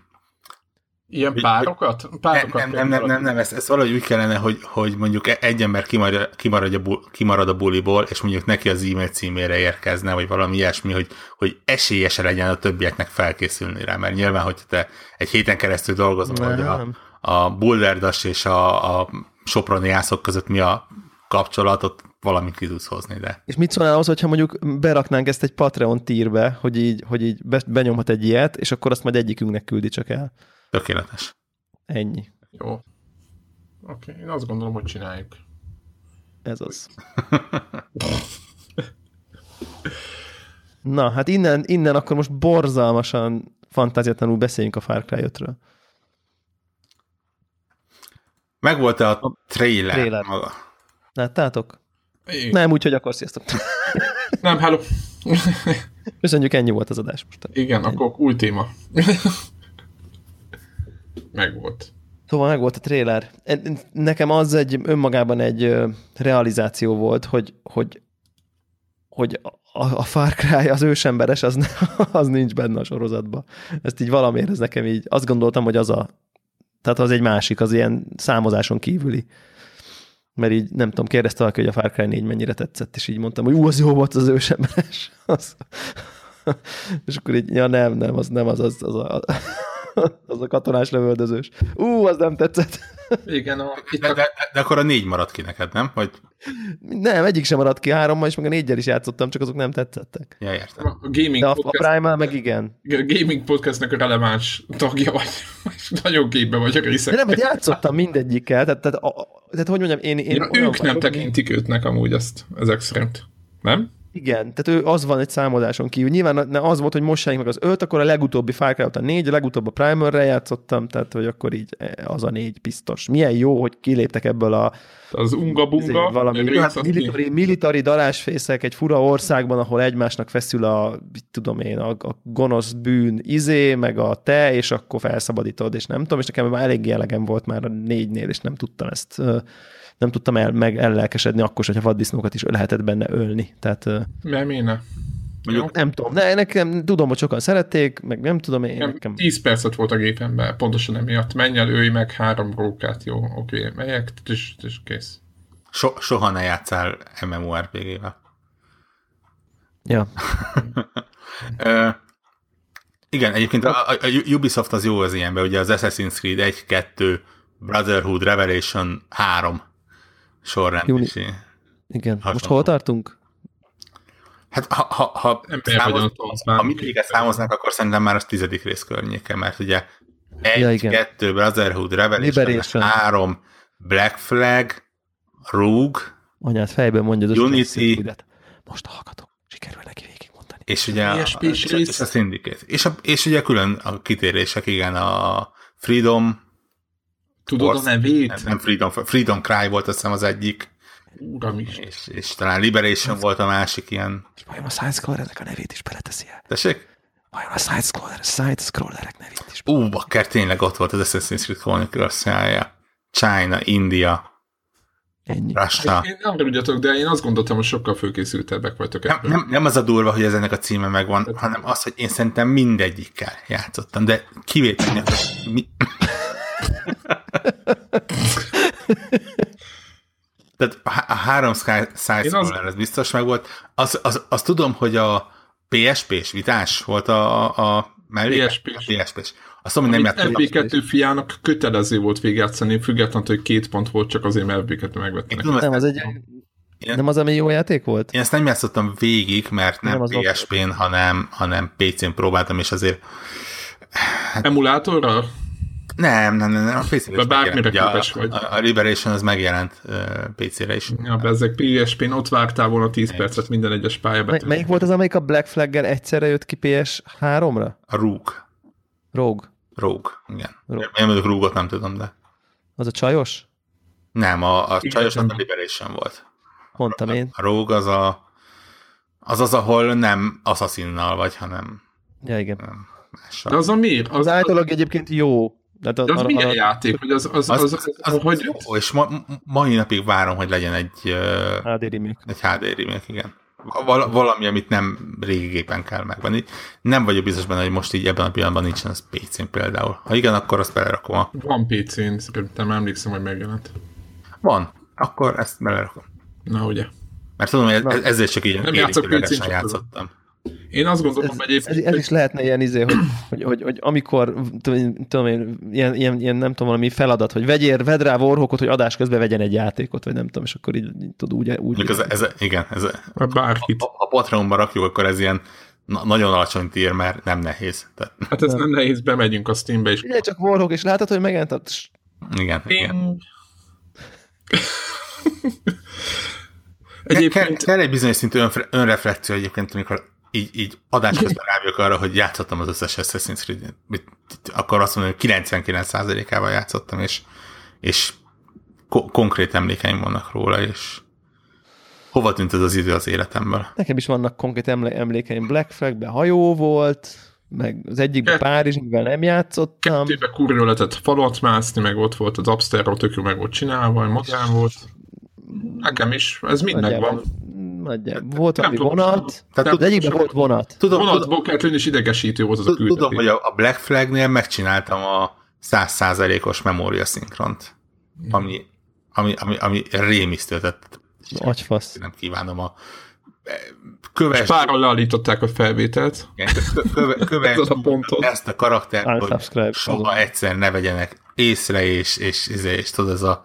Ilyen párokat? párokat nem, nem, nem, nem, nem, ez, ez valahogy úgy kellene, hogy, hogy mondjuk egy ember kimarad, kimarad, a, bu, kimarad a buliból, és mondjuk neki az e-mail címére érkezne, vagy valami ilyesmi, hogy, hogy esélyese legyen a többieknek felkészülni rá, mert nyilván, hogy te egy héten keresztül dolgozol, hogy a, a Boulderdas és a, a Soproni ászok között mi a kapcsolatot, valamit ki tudsz hozni, de... És mit szólnál az, hogyha mondjuk beraknánk ezt egy Patreon tírbe, hogy így, hogy így benyomhat egy ilyet, és akkor azt majd egyikünknek küldi csak el. Tökéletes. Ennyi. Jó. Oké, okay. én azt gondolom, hogy csináljuk. Ez az. [LAUGHS] Na, hát innen, innen akkor most borzalmasan fantáziatlanul beszéljünk a Far Cry 5-ről. Megvolt-e a trailer, trailer. maga? Láttátok? Igen. Nem, úgyhogy akkor sziasztok. [LAUGHS] Nem, hello. Köszönjük, ennyi volt az adás most. Igen, ennyi. akkor új téma. Meg volt. Szóval meg volt a trailer. Nekem az egy önmagában egy realizáció volt, hogy, hogy, hogy a, a Far Cry, az ősemberes, az, [LAUGHS] az nincs benne a sorozatban. Ezt így valamiért, ez nekem így, azt gondoltam, hogy az a, tehát az egy másik, az ilyen számozáson kívüli. Mert így, nem tudom, kérdezte valaki, hogy a Far Cry 4 mennyire tetszett, és így mondtam, hogy ú, az jó volt az ősemberes. [LAUGHS] Az. [LAUGHS] és akkor így, ja nem, nem, az nem az, az, az a, az [LAUGHS] a katonás lövöldözős. Ú, az nem tetszett. [LAUGHS] Igen. A, de, de, de, akkor a négy maradt ki neked, nem? Vagy... Nem, egyik sem maradt ki, hárommal, és meg a négyel is játszottam, csak azok nem tetszettek. Ja, értem. A gaming de a, podcast, a Prime meg igen. A gaming podcastnek a releváns tagja vagy. Nagyon képbe vagy a részek. De nem, hogy játszottam mindegyikkel, tehát, tehát, a, tehát hogy mondjam, én... én ja, ők nem tekintik őtnek amúgy azt, ezek szerint. Nem? Igen, tehát ő az van egy számoláson kívül. Nyilván az volt, hogy most meg az öt, akkor a legutóbbi Far Cry a négy, a legutóbb a Primer-re játszottam, tehát hogy akkor így eh, az a négy biztos. Milyen jó, hogy kiléptek ebből a az unga-bunga. Valami hát military, military darásfészek egy fura országban, ahol egymásnak feszül a, tudom én, a, a gonosz bűn izé, meg a te, és akkor felszabadítod, és nem tudom, és nekem már eléggé elegem volt már a négynél, és nem tudtam ezt nem tudtam el, meg ellelkesedni akkor, hogyha vaddisznókat is lehetett benne ölni. Tehát, nem én Mondjuk, nem tudom, de nekem tudom, hogy sokan szerették, meg nem tudom én. Nem, nekem... 10 percet volt a gépemben, pontosan emiatt. Menj el, ölj meg három rókát, jó, oké, okay, megyek, és, és kész. So, soha ne játszál MMORPG-vel. Ja. [LAUGHS] [LAUGHS] uh, igen, egyébként a, a, a Ubisoft az jó az ilyenben, ugye az Assassin's Creed 1, 2, Brotherhood, Revelation 3 sorrend Júni... is. Igen. Hasonló. Most hol tartunk? Hát ha, ha, ha, számoz, ha mindegyiket számoznak, akkor szerintem már az tizedik rész környéke, mert ugye egy, ja, igen. kettő, Brotherhood, Revelation, Liberation. három, Black Flag, Rogue, Anyát fejben mondja az Unity, most hallgatom, sikerül neki végig mondani. És ugye a, a, és, és a Syndicate. És, a, és ugye külön a kitérések, igen, a Freedom, Tudod Force, a nevét? Nem, nem Freedom, Freedom Cry volt azt hiszem az egyik. Uram is. És, és talán Liberation az volt a másik ilyen. És vajon a Side Scrollernek a nevét is beleteszi el? Tessék? Vajon a Side, Scroller, Side Scrollerek nevét is Ú, bakker, tényleg ott volt az Assassin's Creed Chronicles -ja. China, India, Ennyi. Russia. Én nem tudjatok, de én azt gondoltam, hogy sokkal főkészültebbek vagytok. Nem, nem, nem, az a durva, hogy ez ennek a címe megvan, Tehát, hanem az, hogy én szerintem mindegyikkel játszottam, de kivételni, mi... Tehát a három side scroller, az... ez biztos meg volt. Az, az, az tudom, hogy a PSP-s vitás volt a, a Mellékes? PSP-s. PSP-s. Azt mondom, hogy nem Amit játszottam. FB2 fiának kötelező volt végigjátszani, függetlenül, hogy két pont volt, csak azért, mert FB2 Én megvettek. tudom, Nem, az egy, Én- nem az, ami jó játék volt? én ezt nem játszottam végig, mert nem, Nem PSP-n, hanem, hanem PC-n próbáltam, és azért Emulátorral? Nem, nem, nem, nem a PC-re De is bármire képes vagy. A, a, a Liberation az megjelent uh, PC-re is. Ja, ezek PSP-n ott vártál volna 10 Egy. percet minden egyes pálya Mely, melyik volt az, amelyik a Black Flag-gel egyszerre jött ki PS3-ra? A Rogue. Rogue. Rogue, igen. Rogue. Én mondjuk Rogue-ot nem tudom, de Az a csajos? nem, a, a Igen, csajos az a nem. Liberation volt. Mondtam én. A Rogue az a az az, ahol nem Assassinnal vagy, hanem Ja, igen. nem, mással. De az a miért? Az, Az általában egyébként jó. Tehát de az arra- milyen arra- játék? Hogy az, az, Az, az, az, az, az, hogy jó, és ma, mai napig várom, hogy legyen egy, HD remake. egy HD remake, igen. Val- valami, amit nem régi gépen kell megvenni. Nem vagyok biztos benne, hogy most így ebben a pillanatban nincsen az PC-n például. Ha igen, akkor azt belerakom. a- van PC-n, szerintem emlékszem, hogy megjelent. Van, akkor ezt belerakom. Na ugye. Mert tudom, hogy ez, ezért csak így Nem csak játszottam. Én azt gondolom, Ez, hogy ez, egyébként... ez is lehetne ilyen izé, hogy, [CLEARS THROAT] hogy, hogy, hogy amikor, tudom, tudom én, ilyen, ilyen, ilyen, nem tudom, valami feladat, hogy vegyél, vedd rá Warhawkot, hogy adás közben vegyen egy játékot, vagy nem tudom, és akkor így, így tud úgy, úgy ez, ez, igen, ez, Bárkit. ha, ha Patreonba rakjuk, akkor ez ilyen na, nagyon alacsony tier, mert nem nehéz. Tehát, Hát ez nem nehéz, bemegyünk a Steambe is. Figyelj csak Warhawk, és látod, hogy megjelent a... igen, igen. [LAUGHS] Én... Kell, Egyébként kell egy bizonyos szintű önfre, önreflekció egyébként, amikor így, így adás közben rájövök arra, hogy játszottam az összes Assassin's Creed-et. Mit- Akkor azt mondom, hogy 99%-ával játszottam, és, és ko- konkrét emlékeim vannak róla, és hova tűnt ez az idő az életemből? Nekem is vannak konkrét emlékeim. Black Flagben hajó volt, meg az egyikben. Párizs, mivel nem játszottam. kettőbe kurva lehetett falat mászni, meg ott volt az Upstairs, tök jó meg volt csinálva, modern volt. Nekem is, ez mind Nagyjából, megvan. Nagyjából. Volt valami tudom. vonat. Tehát Az egyikben volt vonat. Tudom, tudom, kellett lenni, és idegesítő volt az a tudom, küldetés. hogy a Black Flagnél megcsináltam a 100%-os memória szinkront, ami, ami, ami, ami rémisztő, tehát Agyfasz. nem kívánom a köves, Páran leállították a felvételt. Igen, kö- köve, [LAUGHS] köve, Ez az a ponton. ezt a karaktert, hogy soha egyszer ne vegyenek észre, és, és, és, és tudod, ez a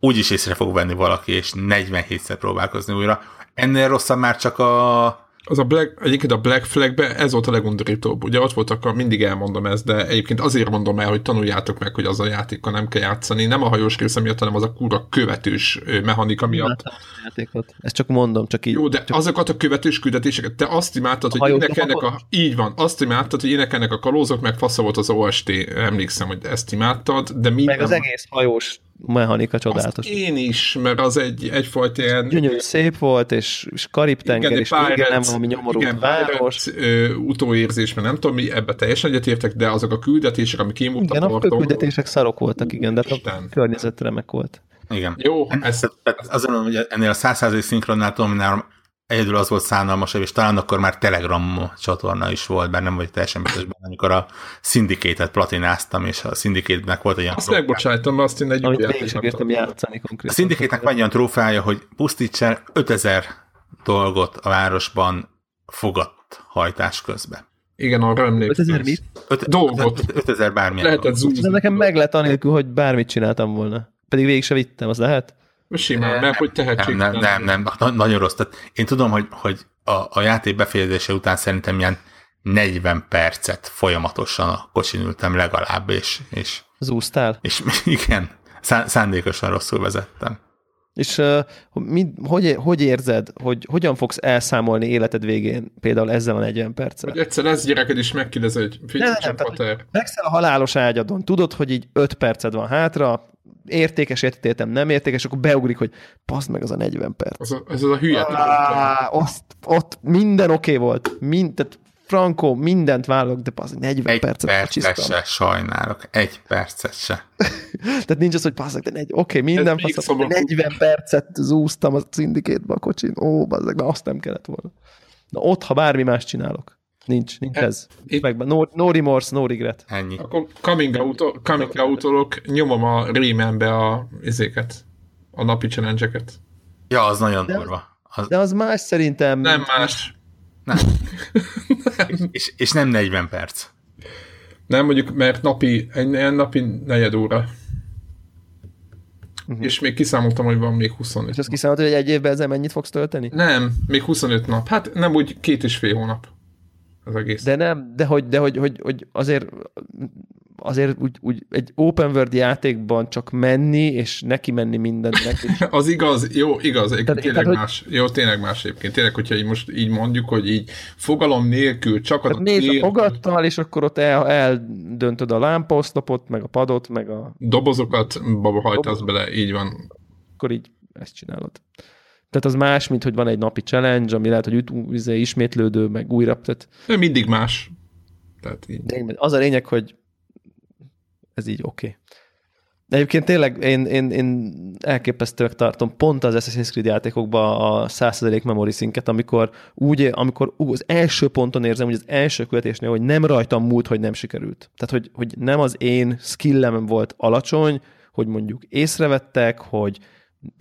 úgyis észre fog venni valaki, és 47-szer próbálkozni újra. Ennél rosszabb már csak a Az a Black, egyébként a Black Flagbe ez volt a legundorítóbb. Ugye ott voltak, a, mindig elmondom ezt, de egyébként azért mondom el, hogy tanuljátok meg, hogy az a játékkal nem kell játszani. Nem a hajós része miatt, hanem az a kurva követős mechanika miatt. A játékot. Ezt csak mondom, csak így. Jó, de csak azokat a követős küldetéseket, te azt imádtad, hogy hajós énekelnek a... Így van, azt imádtad, hogy énekelnek a kalózok, meg fasza volt az OST, emlékszem, hogy ezt imádtad, de minden... Meg az egész hajós mechanika azt csodálatos. én is, mert az egy, egyfajta ilyen... Gyönyörű szép volt, és, és Karib-tenger, és Pirates- igen, nem valami nyomorult igen, város. Pirates, ö, utóérzés, mert nem tudom mi, ebbe teljesen egyetértek, de azok a küldetések, amik én Igen, a főküldetések szarok voltak, igen, de hát a Isten. környezet remek volt. igen. Jó, ez tehát azért mondom, hogy ennél a 100% szinkronnál tudom, nálam egyedül az volt szánalmasabb, és talán akkor már Telegram csatorna is volt, bár nem vagy teljesen biztos benne, amikor a Syndicate-et platináztam, és a Syndicate-nek volt egy olyan azt mert azt én egy Amit játszani A konkrétan. Syndicate-nek van olyan trófeája, hogy pusztíts el 5000 dolgot a városban fogadt hajtás közben. Igen, arra emlékszem. 5000 mit? Öt- Dolgot. 5000 bármilyen Lehetett zúzni. De nekem meg lett anélkül, hogy bármit csináltam volna. Pedig végig se vittem, az lehet? Simán, mert hogy tehetség. Nem, nem, nem, nem, na- nagyon rossz. Tehát én tudom, hogy, hogy a, a játék befejezése után szerintem ilyen 40 percet folyamatosan a kocsin ültem legalább, és, és, Zúztál? és [LAUGHS] igen, szá- szándékosan rosszul vezettem. És uh, mi, hogy, hogy érzed, hogy hogyan fogsz elszámolni életed végén például ezzel a 40 perccel? Hogy egyszer lesz gyereked is megkérdez, hogy figyelj, csak a halálos ágyadon, tudod, hogy így 5 perced van hátra, értékes értétem, nem értékes, akkor beugrik, hogy paszd meg az a 40 perc. Az a, ez az a hülye. Á, azt, ott minden oké okay volt, mind, tehát Franco, mindent vállalok, de az 40 Egy percet percet se sajnálok, egy percet se. [LAUGHS] Tehát nincs az, hogy bazzak, de negy, oké, okay, minden faszom, de szomorú. 40 percet zúztam a szindikétbe a kocsin, ó, bazzak, de azt nem kellett volna. Na ott, ha bármi más csinálok. Nincs, nincs E- ez. itt- Meg, no, no remorse, no regret. Ennyi. Akkor coming out coming out nyomom a Raymanbe a izéket, a napi challenge-eket. Ja, az nagyon De- durva. Az, De az más szerintem. Nem más. Nem. [LAUGHS] és, és nem 40 perc. Nem, mondjuk, mert napi, egy egy napi negyed óra. Mhm. És még kiszámoltam, hogy van még 25. És azt kiszámoltad, hogy egy évben ezzel mennyit fogsz tölteni? Nem, még 25 nap. Hát nem úgy két és fél hónap. Az egész. De nem, de hogy, de hogy, hogy, hogy azért azért úgy, úgy egy open world játékban csak menni, és neki menni mindennek. [LAUGHS] És Az igaz, jó, igaz, Tehát- tényleg tehát, hogy- más. Jó, tényleg más egyébként. Tényleg, hogyha így most így mondjuk, hogy így fogalom nélkül csak tehát nézd a tér- fogattal, és akkor ott el, eldöntöd a lámpaoszlopot, meg a padot, meg a, dobozokat baba hajtasz bele, így van. akkor így ezt csinálod. Tehát az más, mint hogy van egy napi challenge, ami lehet, hogy izé, ismétlődő, meg újra. Tehát De mindig más. Tehát így. de az a lényeg, hogy ez így oké. Okay. De egyébként tényleg én, én, én elképesztőnek tartom pont az Assassin's Creed játékokban a 100% memory szinket, amikor úgy, amikor ú, az első ponton érzem, hogy az első követésnél, hogy nem rajtam múlt, hogy nem sikerült. Tehát, hogy, hogy nem az én skillem volt alacsony, hogy mondjuk észrevettek, hogy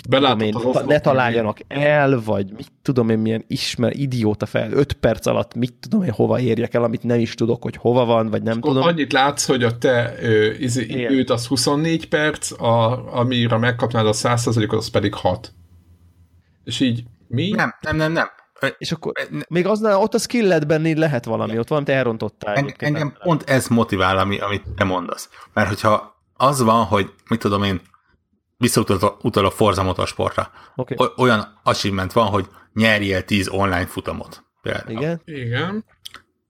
Belátod én, az ne, ne találjanak el, vagy mit tudom én, milyen ismer, idióta fel, öt perc alatt mit tudom én, hova érjek el, amit nem is tudok, hogy hova van, vagy nem tudom. annyit látsz, hogy a te ö, izé, időt az 24 perc, a, amire megkapnád a 100%-ot, az pedig 6. És így mi? Nem, nem, nem, nem. És akkor még aznál ott a skilledben így lehet valami, ott valamit elrontottál. Engem, egyébként, engem nem? pont ez motivál, ami, amit te mondasz. Mert hogyha az van, hogy mit tudom én, visszautalok utal a Forza Motorsportra, Oké. o- olyan achievement van, hogy nyerjél 10 online futamot. Például. Igen? Igen.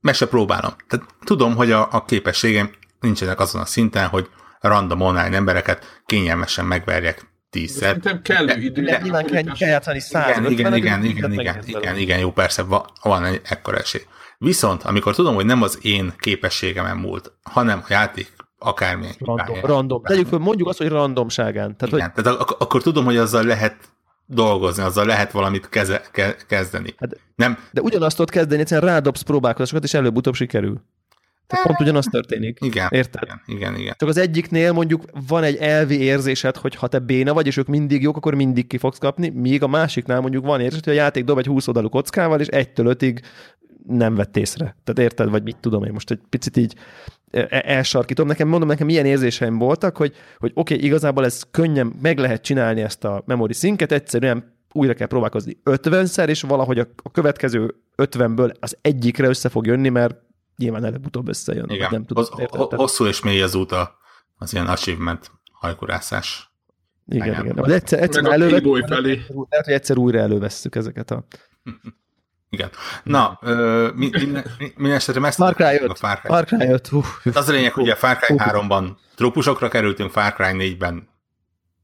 Meg se próbálom. Tehát tudom, hogy a, a képességem nincsenek azon a szinten, hogy random online embereket kényelmesen megverjek tízszer. Szerintem kellő idő. De nyilván kell, kell játszani 150 Igen, igen, igen, igen, igen, igen, igen, jó, persze, van, van egy ekkora esély. Viszont, amikor tudom, hogy nem az én képességemen múlt, hanem a játék akármilyen Random, hibája. random. Tegyük föl, mondjuk azt, hogy randomságán. Tehát, Igen, tehát ak- akkor tudom, hogy azzal lehet dolgozni, azzal lehet valamit keze, ke, kezdeni. Hát- nem, hogy, de ugyanazt tudod kezdeni, egyszerűen rádobsz próbálkozásokat, és előbb-utóbb sikerül. Tehát pont ugyanaz történik. igen, Érted? igen, igen, igen. Csak az egyiknél mondjuk van egy elvi érzésed, hogy ha te béna vagy, és ők mindig jók, akkor mindig ki fogsz kapni, míg a másiknál mondjuk van érzésed, hogy a játék dob egy 20 oldalú kockával, és egytől ötig nem vett észre. Tehát érted, vagy mit tudom én most egy picit így e- elsarkítom. Nekem mondom, nekem ilyen érzéseim voltak, hogy, hogy oké, okay, igazából ez könnyen meg lehet csinálni ezt a memory szinket, egyszerűen újra kell próbálkozni 50-szer, és valahogy a, a következő 50-ből az egyikre össze fog jönni, mert nyilván előbb-utóbb összejön. igen. Nem tudom, ho- hosszú és mély az út a- az ilyen achievement hajkurászás. Igen, Igen. Vagy egyszer, egyszer Meg a elővett, Playboy felé. lehet, hogy egyszer újra elővesszük ezeket a... [LAUGHS] Igen. Na, ö, mi, minden, mi, minden esetre ezt Far Cry a 5. Far Cry. Far Cry 5. Hú, Az a lényeg, hogy a Far Cry Hú. 3-ban trópusokra kerültünk, Far Cry 4-ben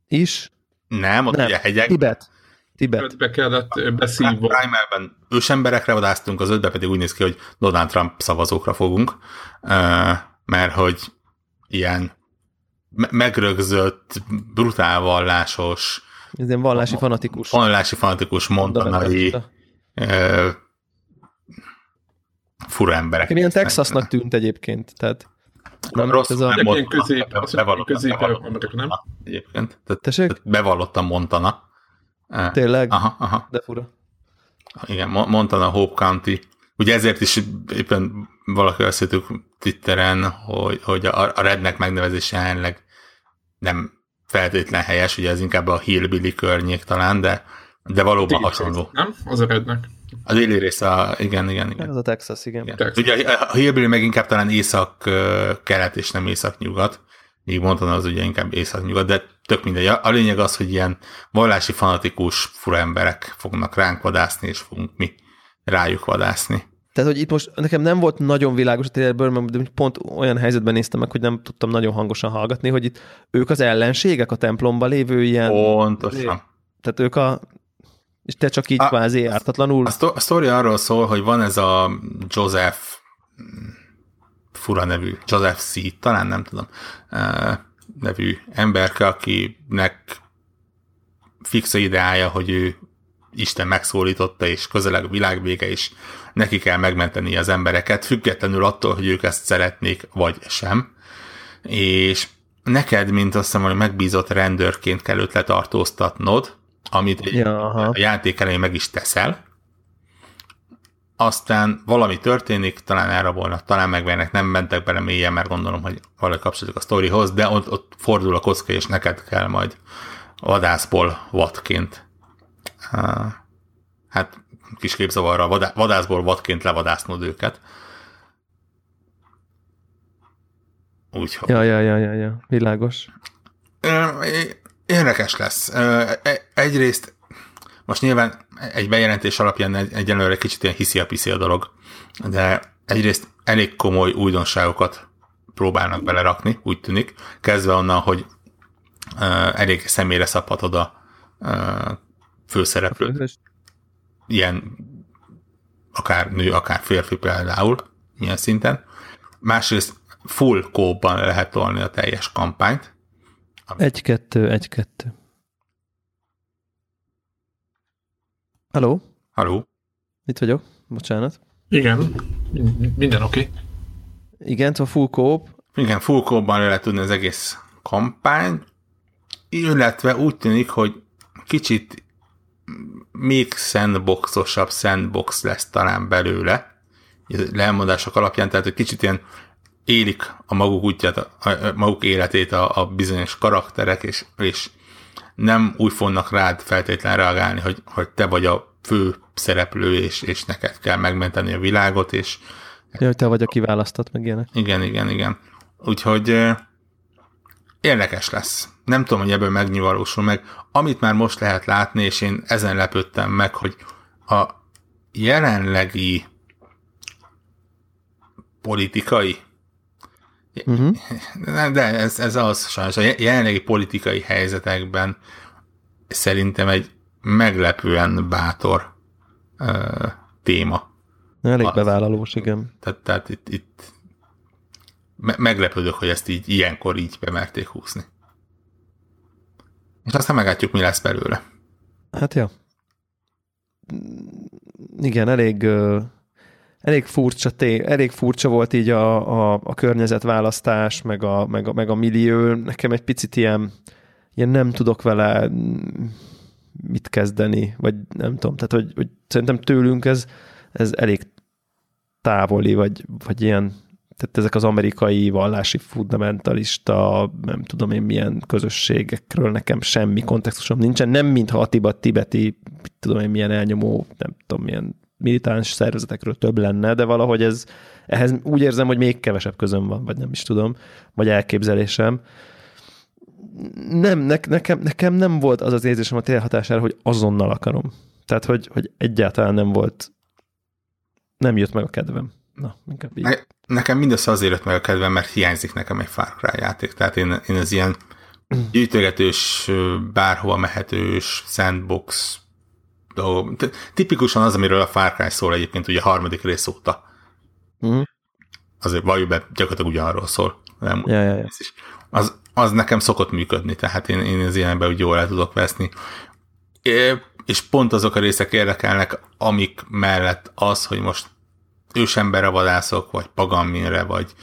is. nem, ott Nem. ugye hegyek. Tibet. Tibet. Be kellett beszívva. Primerben ősemberekre vadásztunk, az ötben pedig úgy néz ki, hogy Donald Trump szavazókra fogunk, mert hogy ilyen me- megrögzött, brutál vallásos, Ez ilyen vallási fanatikus. vallási fanatikus montanai ö, fura emberek. Ilyen Texasnak tűnt egyébként, tehát nem, Rossz, ez a... nem Montana, közép, be- azt mondom, bevallottan- közép? Montana Egyébként. Tehát, Tessék? tehát bevallottan Montana. Tényleg? Aha, aha. De fura. Igen, Mo- Montana Hope County. Ugye ezért is éppen valaki azt Twitteren, hogy, hogy a, a rednek megnevezése jelenleg nem feltétlen helyes, ugye ez inkább a Hillbilly környék talán, de, de valóban hasonló. Nem? Az a rednek. A déli része, a, igen, igen, igen. Ez a Texas, igen. igen. Texas. Ugye a a Hillbilly meg inkább talán észak-kelet és nem észak-nyugat, míg Montana az ugye inkább észak-nyugat, de tök mindegy. A a lényeg az, hogy ilyen vallási fanatikus fura emberek fognak ránk vadászni, és fogunk mi rájuk vadászni. Tehát, hogy itt most nekem nem volt nagyon világos a trailerből, mert pont olyan helyzetben néztem meg, hogy nem tudtam nagyon hangosan hallgatni, hogy itt ők az ellenségek a templomban lévő ilyen, Pontosan. tehát ők a, és te csak így A- kvázi ártatlanul, A, a sztori arról szól, hogy van ez a Joseph fura nevű, Joseph C. talán nem tudom, nevű emberke, akinek fix a ideája, hogy ő Isten megszólította, és közeleg a világvége, és neki kell megmenteni az embereket, függetlenül attól, hogy ők ezt szeretnék, vagy sem. És neked, mint azt hiszem, hogy megbízott rendőrként kell őt letartóztatnod, amit Ja, aha. a játék elején meg is teszel, aztán valami történik, talán elrabolnak, talán megvernek, nem mentek bele mélyen, mert gondolom, hogy valahogy kapcsolódik a sztorihoz, de ott, ott fordul a kocka, és neked kell majd vadászból vadként hát kis képzavarra vadászból vadként levadásznod őket. Úgyhogy. Ja, ja, ja, ja, ja, világos. Érdekes lesz. E, egyrészt most nyilván egy bejelentés alapján egyelőre kicsit ilyen hiszi a piszi a dolog, de egyrészt elég komoly újdonságokat próbálnak belerakni, úgy tűnik, kezdve onnan, hogy elég személyre szabhatod a főszereplőt. Ilyen akár nő, akár férfi például, ilyen szinten. Másrészt full kóban lehet tolni a teljes kampányt. Egy-kettő, egy-kettő. Haló? Haló? Itt vagyok, bocsánat. Igen, minden oké. Okay. Igen, a full kóp. Igen, full kóban lehet tudni az egész kampány, illetve úgy tűnik, hogy kicsit még sandboxosabb sandbox lesz talán belőle, leelmondások alapján, tehát egy kicsit ilyen élik a maguk útját, a, maguk életét a, a bizonyos karakterek, és, és nem úgy fognak rád feltétlenül reagálni, hogy, hogy te vagy a fő szereplő, és, és neked kell megmenteni a világot, és... Ja, hogy te vagy a kiválasztott, meg ilyenek. Igen, igen, igen. Úgyhogy érdekes lesz. Nem tudom, hogy ebből megnyilvalósul meg. Amit már most lehet látni, és én ezen lepődtem meg, hogy a jelenlegi politikai uh-huh. de ez, ez az sajnos, a jelenlegi politikai helyzetekben szerintem egy meglepően bátor uh, téma. Elég bevállalós, igen. Tehát, tehát itt, itt me- meglepődök, hogy ezt így ilyenkor így bemerték húzni. És aztán meglátjuk, mi lesz belőle. Hát ja. Igen, elég, elég furcsa, té, elég furcsa volt így a, a, a környezetválasztás, meg a, meg, a, meg a millió. Nekem egy picit ilyen, ilyen nem tudok vele mit kezdeni, vagy nem tudom, tehát hogy, hogy szerintem tőlünk ez, ez elég távoli, vagy, vagy ilyen tehát ezek az amerikai vallási fundamentalista, nem tudom én milyen közösségekről nekem semmi kontextusom nincsen, nem mintha a tibeti, tudom én milyen elnyomó, nem tudom milyen militáns szervezetekről több lenne, de valahogy ez, ehhez úgy érzem, hogy még kevesebb közöm van, vagy nem is tudom, vagy elképzelésem. Nem, ne, nekem, nekem nem volt az az érzésem a térhatására, hogy azonnal akarom. Tehát, hogy, hogy egyáltalán nem volt, nem jött meg a kedvem. Na, inkább így. Ne, nekem mindössze azért jött meg a kedvem, mert hiányzik nekem egy Far Cry játék. Tehát én, én az ilyen gyűjtögetős, bárhova mehetős, sandbox dolgok. Tipikusan az, amiről a Far Cry szól egyébként ugye a harmadik rész óta. Uh-huh. Azért valljuk be, gyakorlatilag ugyanarról szól. Nem, ja, ja, ja. Is. Az, az nekem szokott működni, tehát én, én az ilyenben úgy jól el tudok veszni. É, és pont azok a részek érdekelnek, amik mellett az, hogy most ősemberre vadászok, vagy pagamminre, vagy,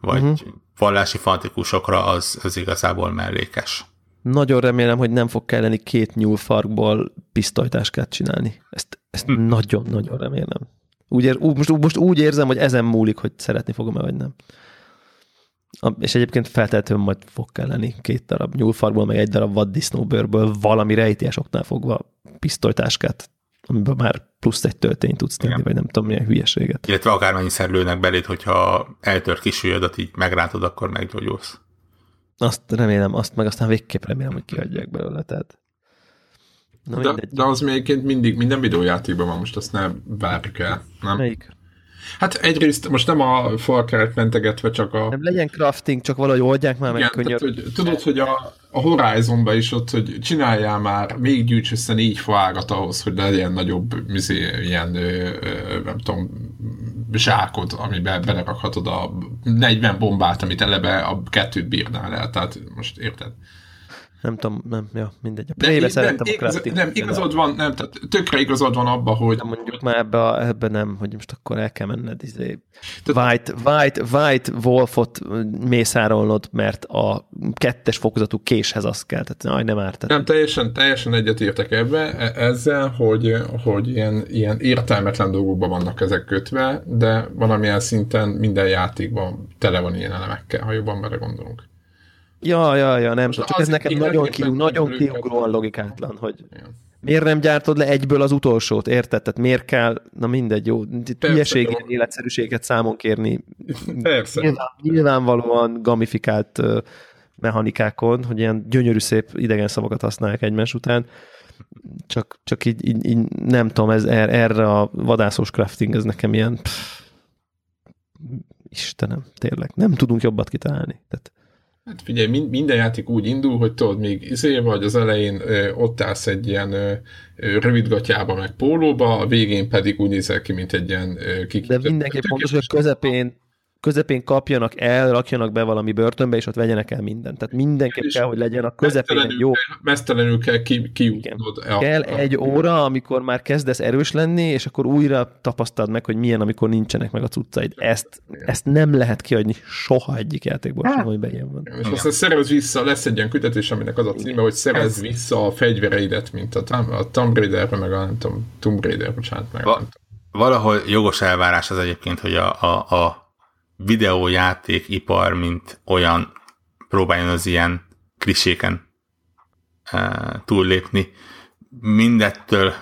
vagy uh-huh. vallási fanatikusokra, az, az igazából mellékes. Nagyon remélem, hogy nem fog kelleni két nyúlfarkból pisztolytáskát csinálni. Ezt, ezt hm. nagyon-nagyon remélem. Úgy ér, most, most úgy érzem, hogy ezen múlik, hogy szeretni fogom-e, vagy nem. A, és egyébként feltétlenül majd fog kelleni két darab nyúlfarkból, meg egy darab vaddisznóbőrből valami rejtélyes oknál fogva pisztolytáskát amiben már plusz egy töltényt tudsz tenni, Igen. vagy nem tudom milyen hülyeséget. Illetve akármennyiszer lőnek beléd, hogyha eltör kisüljödet, így megrántod, akkor meggyógyulsz. Azt remélem, azt meg aztán végképp remélem, hogy kiadják belőle, tehát Na, de, de az még mindig minden videójátékban van, most azt ne várjuk el, nem? Melyik? Hát egyrészt most nem a falkeret mentegetve, csak a... Nem legyen crafting, csak valahogy oldják már meg könnyen. hogy, tudod, hogy a, a Horizonban is ott, hogy csináljál már, még gyűjts össze négy faágat ahhoz, hogy legyen nagyobb mizé, ilyen, ö, nem tudom, zsákod, amiben belerakhatod a 40 bombát, amit eleve a kettőt bírnál el, tehát most érted? Nem tudom, nem, ja, mindegy. A Play-be í- nem, a crafting. nem, igazod van, nem, tehát tökre igazod van abba, hogy De mondjuk már ebbe, a, ebbe nem, hogy most akkor el kell menned izé, Tehát- White, White, White Wolfot mészárolnod, mert a kettes fokozatú késhez azt kell. Tehát aj, nem árt. Nem, teljesen, teljesen egyetértek ebbe e- ezzel, hogy, hogy ilyen, ilyen értelmetlen dolgokban vannak ezek kötve, de valamilyen szinten minden játékban tele van ilyen elemekkel, ha jobban belegondolunk. Ja, ja, ja, nem tudom. Csak az ez nekem nagyon, hogy ki, nem nagyon kiugróan logikátlan, hogy miért nem gyártod le egyből az utolsót, érted? Tehát miért kell, na mindegy, jó, hülyeség, jó. életszerűséget számon kérni. Persze. Nyilván, nyilvánvalóan gamifikált mechanikákon, hogy ilyen gyönyörű szép idegen szavakat használják egymás után, csak, csak így, így, így nem tudom, ez, er- erre a vadászós crafting, ez nekem ilyen pff, Istenem, tényleg, nem tudunk jobbat kitalálni. Tehát, Hát figyelj, min- minden játék úgy indul, hogy tudod, még izé vagy az elején ö, ott állsz egy ilyen ö, rövidgatjába, meg pólóba, a végén pedig úgy nézel ki, mint egy ilyen ö, de mindenképp fontos, hogy közepén, közepén kapjanak el, rakjanak be valami börtönbe, és ott vegyenek el mindent. Tehát mindenképp És kell, hogy legyen a közepén egy jó Mesztelenül kell ki, kijutnod. a- kell a- egy óra, amikor már kezdesz erős lenni, és akkor újra tapasztald meg, hogy milyen, amikor nincsenek meg a cuccaid. Ezt, ezt nem lehet kiadni soha egyik játékból sem, amiben ilyen van. És aztán szerez vissza, lesz egy ilyen küldetés, aminek az a címe, hogy szerez vissza a fegyvereidet, mint a, Tom- a Tomb Raider, meg a nem tudom, Tomb Raider, bocsánat, meg a Va- valahol jogos elvárás az egyébként, hogy a, a, a videójátékipar, mint olyan próbáljon az ilyen kliséken e, túllépni. Mindettől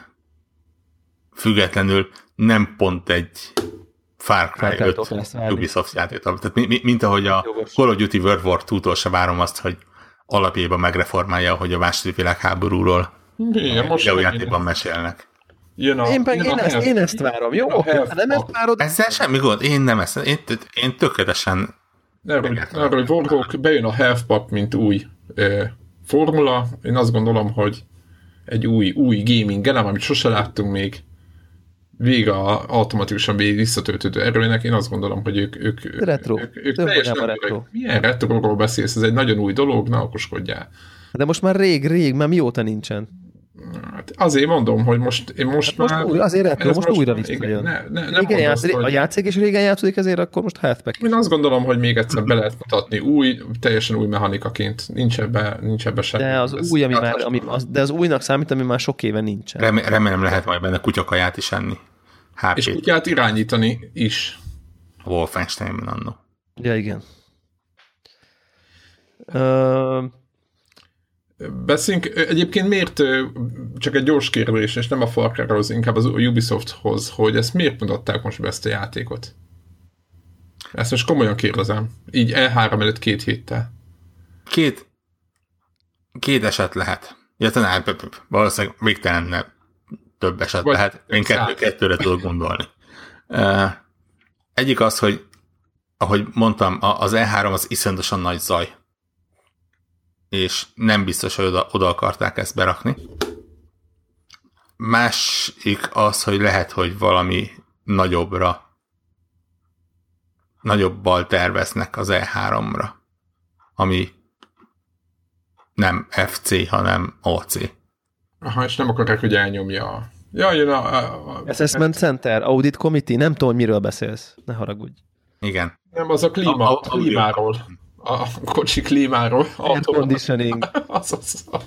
függetlenül nem pont egy Far Cry Cry-tól 5 lesz várni. Ubisoft játék. Tehát mi, mi, mint ahogy a Jogos. Call of Duty World War 2-tól se várom azt, hogy alapjában megreformálja, hogy a második világháborúról Igen, most videójátékban mesélnek. Jön a, Én, meg, jön én, a ezt, én ezt várom, jó? Ha nem ezt várod, Ezzel semmi gond, én nem ezt, én, én tökéletesen Erről, erről Warhawk bejön a Health Pack, mint új ö, formula. Én azt gondolom, hogy egy új, új gaming elem, amit sose láttunk még, vége a automatikusan végig visszatöltődő erőnek, én azt gondolom, hogy ők, ők, ők, Retro. ők, ők teljesen öreg. retro. Milyen retroról beszélsz? Ez egy nagyon új dolog, ne okoskodjál. de most már rég, rég, már mióta nincsen. Hát azért mondom, hogy most én most, Most már... új, azért retro, ez most, újra igen, visszajön. Ne, ne, nem Régen játsz, azt, A hogy- játék is régen játszódik, ezért akkor most Healthpack. Én azt gondolom, hogy még egyszer be lehet mutatni új, teljesen új mechanikaként. Nincs ebbe, nincs ebbe semmi. De az Ez új, ami már, ami, az, de az újnak számít, ami már sok éve nincsen. remé- remélem lehet majd benne kutyakaját is enni. És HP-t, kutyát irányítani is. a Wolfensteinben annó. Ja, igen. Ö, Beszéljünk, egyébként miért, csak egy gyors kérdés, és nem a Far Cry-hoz, inkább az Ubisofthoz, hogy ezt miért mutatták most be ezt a játékot? Ezt most komolyan kérdezem. Így E3 előtt két héttel. Két, két eset lehet. Ja, talán valószínűleg végtelen nem több eset Vagy lehet. Én kettő, kettőre tudok gondolni. Egyik az, hogy ahogy mondtam, az E3 az iszonyatosan nagy zaj. És nem biztos, hogy oda, oda akarták ezt berakni. Másik az, hogy lehet, hogy valami nagyobbra nagyobbal terveznek az E3-ra, ami nem FC, hanem OC. Aha, és nem akarják, hogy elnyomja. a- Ja, jön a... a, a Assessment Center, Audit Committee, nem tudom, miről beszélsz. Ne haragudj. Igen. nem, az a klíma, A- a, a- a klímáról. A kocsi klímáról. Air conditioning. Az, [LAUGHS] az, az.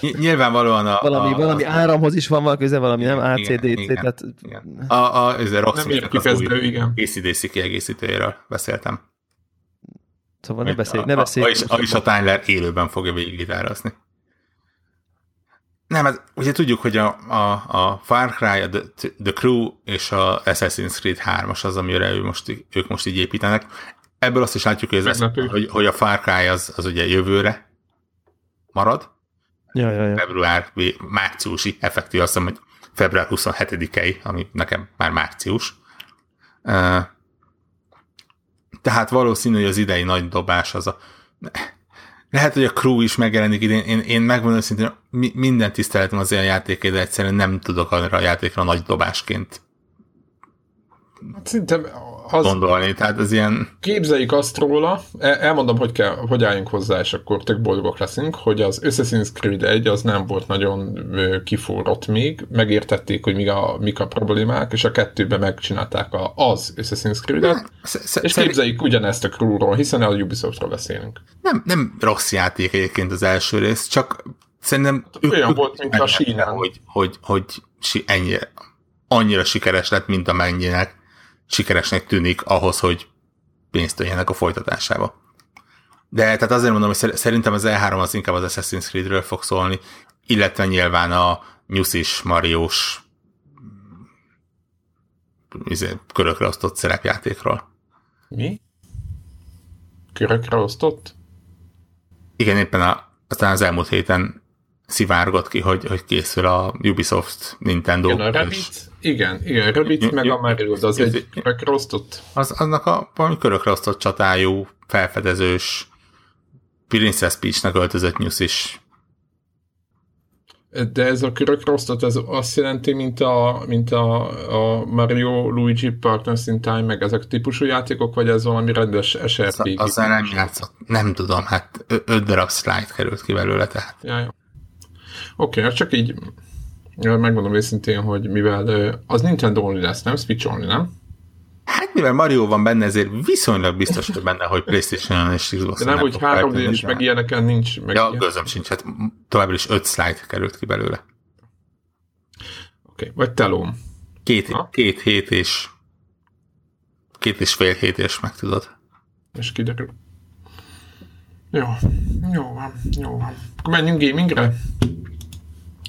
Ny- Nyilvánvalóan a... Valami, a, valami áramhoz is van valami köze, valami nem ACDC, igen, tehát igen. A, a, ez a Nem Rocksmith-nek az új igen. ACDC kiegészítőjéről beszéltem. szóval ne beszélj, a- ne a- beszélj. A, és, a, és a Tyler élőben fogja végiggitározni. Nem, hát ugye tudjuk, hogy a, a, a Far Cry, a The, The Crew és a Assassin's Creed 3-as az, amire ő most, ők most így építenek. Ebből azt is látjuk, hogy, ez, Meglepő. hogy, hogy a Far Cry az, az ugye jövőre marad, Ja, ja, ja. február, márciusi, effektív azt hiszem, hogy február 27-ei, ami nekem már március. Tehát valószínű, hogy az idei nagy dobás az a... Lehet, hogy a crew is megjelenik idén. Én, én megmondom szintén, mi, minden tiszteletem az ilyen játéké, de egyszerűen nem tudok arra a játékra nagy dobásként. Hát Szerintem az, gondolni, tehát ez ilyen... Képzeljük azt róla, elmondom, hogy, kell, hogy álljunk hozzá, és akkor tök boldogok leszünk, hogy az Assassin's Creed 1 az nem volt nagyon kiforrott még, megértették, hogy mik a, mik a problémák, és a kettőben megcsinálták a, az Assassin's Creed-et, és képzeljük ugyanezt a crewról, hiszen a Ubisoftról beszélünk. Nem, nem rossz játék egyébként az első rész, csak szerintem olyan ők, volt, mint a sínen. Hogy, hogy, hogy, hogy ennyire, annyira sikeres lett, mint amennyinek sikeresnek tűnik ahhoz, hogy pénzt öljenek a folytatásába. De tehát azért mondom, hogy szerintem az E3 az inkább az Assassin's Creed-ről fog szólni, illetve nyilván a Nyuszis, Mariós izé, körökre osztott szerepjátékról. Mi? Körökre osztott? Igen, éppen a, aztán az elmúlt héten szivárgott ki, hogy, hogy készül a Ubisoft Nintendo. Igen, a Rabbit, igen, igen, Rabbit meg a Mario, az egy körökre osztott? Az, annak a valami körökre osztott csatájú, felfedezős, Princess Peach-nek öltözött nyusz is. De ez a körökre osztott, ez azt jelenti, mint a, mint a, a Mario, Luigi, Partners in Time, meg ezek típusú játékok, vagy ez valami rendes SRPG? Az, azzal nem játszott. Nem tudom, hát öt darab slide került ki belőle, tehát. Ja, ja. Oké, okay, csak így megmondom őszintén, hogy mivel az Nintendo only lesz, nem? Switch only, nem? Hát mivel Mario van benne, ezért viszonylag biztos hogy benne, hogy Playstation és Xbox. De nem, hogy 3 d is meg ilyeneken nincs. Meg ja, közöm sincs, hát továbbra is 5 slide került ki belőle. Oké, okay. vagy telóm. Két, két hét és két és fél hét és meg tudod. És kiderül. Jó, jó van, jó van. Akkor menjünk gamingre?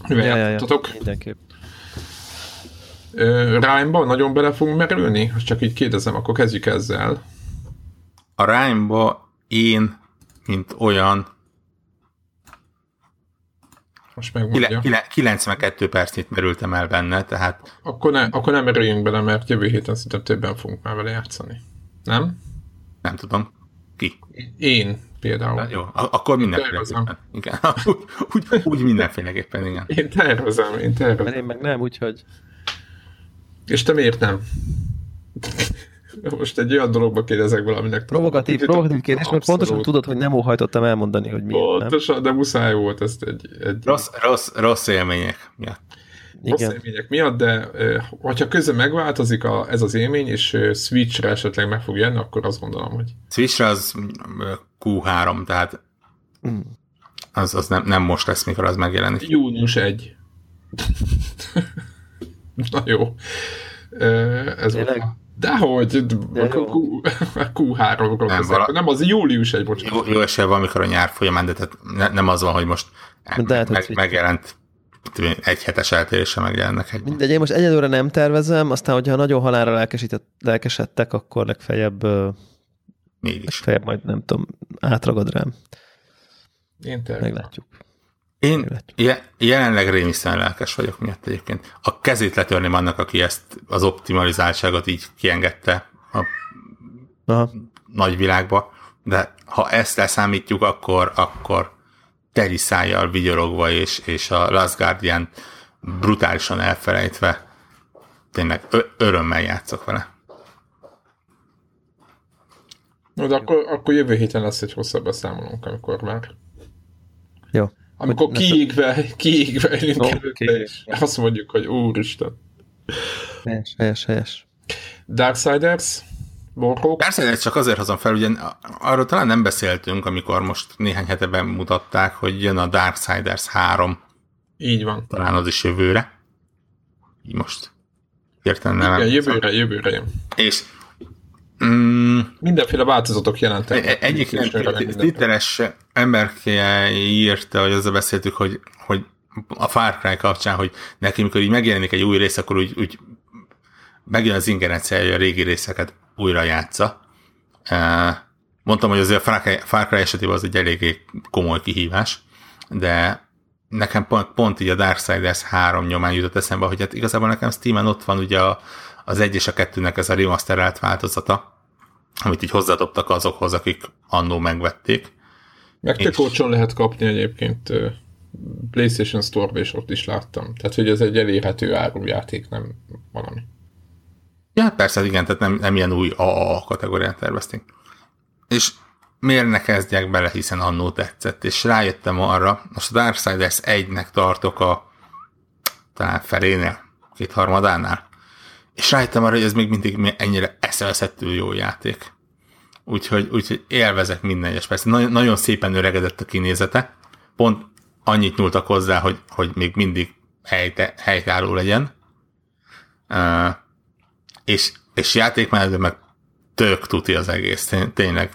Mivel ja, játszottatok? Ja, ja. Mindenképp. Rhyme-ba nagyon bele fogunk merülni? Most csak így kérdezem, akkor kezdjük ezzel. A Rhyme-ba én, mint olyan most megmondja. 92 percét merültem el benne, tehát... Akkor, ne, akkor nem merüljünk bele, mert jövő héten szinte többen fogunk már vele játszani. Nem? Nem tudom. Ki? Én például. Na, jó, akkor mindenféleképpen. Igen. [LAUGHS] úgy, úgy, úgy mindenféleképpen, igen. Én tervezem, én tervezem. Mert én meg nem, úgyhogy... És te miért nem? Most egy olyan dologba kérdezek valaminek. Provokatív, provokatív kérdés, mert pontosan tudod, hogy nem óhajtottam elmondani, hogy miért Pontosan, nem. de muszáj volt ezt egy... egy... Rossz, rossz, rossz élmények miatt. Rossz Igen. élmények miatt, de hogyha közben megváltozik a, ez az élmény, és Switchre esetleg meg fog jönni, akkor azt gondolom, hogy... Switchre az Q3, tehát mm. az, az nem, nem most lesz, mikor az megjelenik. Június 1. [LAUGHS] Na jó. Ez Tényleg? volt. Dehogy, Q3-ról [LAUGHS] nem, vala... nem, az július egy, bocsánat. Jó, jó esély van, amikor a nyár folyamán, de tehát ne, nem az van, hogy most de hát, meg, megjelent egy hetes eltérése megjelennek. Egy. Mindegy, én most egyelőre nem tervezem, aztán, hogyha nagyon halára lelkesedtek, akkor legfeljebb Mégis. Legfeljebb majd nem tudom, átragad rám. Én tervezem. Meglátjuk. Én je, jelenleg rémisztően lelkes vagyok miatt egyébként. A kezét letörném annak, aki ezt az optimalizáltságot így kiengedte a Aha. nagyvilágba, de ha ezt leszámítjuk, akkor, akkor teri szájjal vigyorogva és, és a Last Guardian brutálisan elfelejtve tényleg ö- örömmel játszok vele. No, de akkor, akkor jövő héten lesz egy hosszabb beszámolónk, amikor már jó. Amikor kiégve, kiégve élünk no, előtte, és azt mondjuk, hogy úristen. Helyes, helyes, helyes. Darksiders, Borrók. Darksiders csak azért hozom fel, ugye arról talán nem beszéltünk, amikor most néhány hete bemutatták, hogy jön a Darksiders 3. Így van. Talán az is jövőre. Így most értem nem. Igen, jövőre, jövőre jön. És Mm, Mindenféle változatok jelentek. E- egyik twitteres emberke írta, hogy azzal beszéltük, hogy, hogy a Far Cry kapcsán, hogy neki, mikor így megjelenik egy új rész, akkor úgy, úgy megjön az ingerencia, hogy a régi részeket újra játsza. Mondtam, hogy azért a Far Cry, esetében az egy eléggé komoly kihívás, de nekem pont, pont így a Darksiders 3 nyomán jutott eszembe, hogy hát igazából nekem Steam-en ott van ugye a, az egy és a kettőnek ez a remasterelt változata, amit így hozzádobtak azokhoz, akik annó megvették. Meg tök olcsón lehet kapni egyébként PlayStation Store-ba, és ott is láttam. Tehát, hogy ez egy elérhető árujáték, nem valami. Ja, persze, igen, tehát nem, nem ilyen új AA kategóriát terveztünk. És miért ne kezdjek bele, hiszen annó tetszett, és rájöttem arra, most a Darksiders 1-nek tartok a talán felénél, kétharmadánál, és rájöttem arra, hogy ez még mindig ennyire eszeveszettül jó játék. Úgyhogy, úgyhogy élvezek minden egyes persze. Nagyon, nagyon szépen öregedett a kinézete, pont annyit nyúltak hozzá, hogy, hogy még mindig helyte, helytálló legyen. Uh, és, és játékmenetben meg tök tuti az egész, tényleg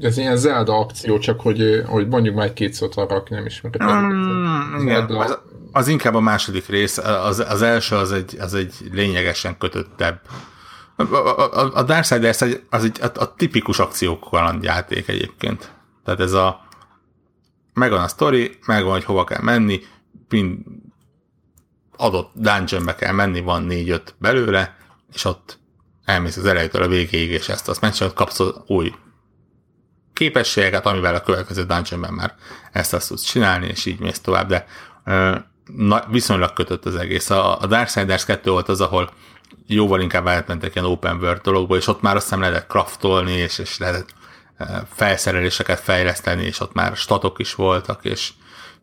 ez ilyen Zelda akció, csak hogy, hogy mondjuk már egy-két szót arra, aki nem ismeri. Mm, igen, az, az, inkább a második rész, az, az első az egy, az egy lényegesen kötöttebb. A, a, a Darksiders az egy, az egy a, a tipikus akciók játék egyébként. Tehát ez a megvan a sztori, megvan, hogy hova kell menni, pin, adott dungeonbe kell menni, van négy-öt belőle, és ott elmész az elejétől a végéig, és ezt azt megcsinálod, kapsz új képességeket, amivel a következő dungeonben már ezt azt tudsz csinálni, és így mész tovább, de ö, na, viszonylag kötött az egész. A, a Darksiders 2 volt az, ahol jóval inkább átmentek ilyen open world dologba, és ott már azt hiszem lehetett craftolni, és, és lehetett felszereléseket fejleszteni, és ott már statok is voltak, és,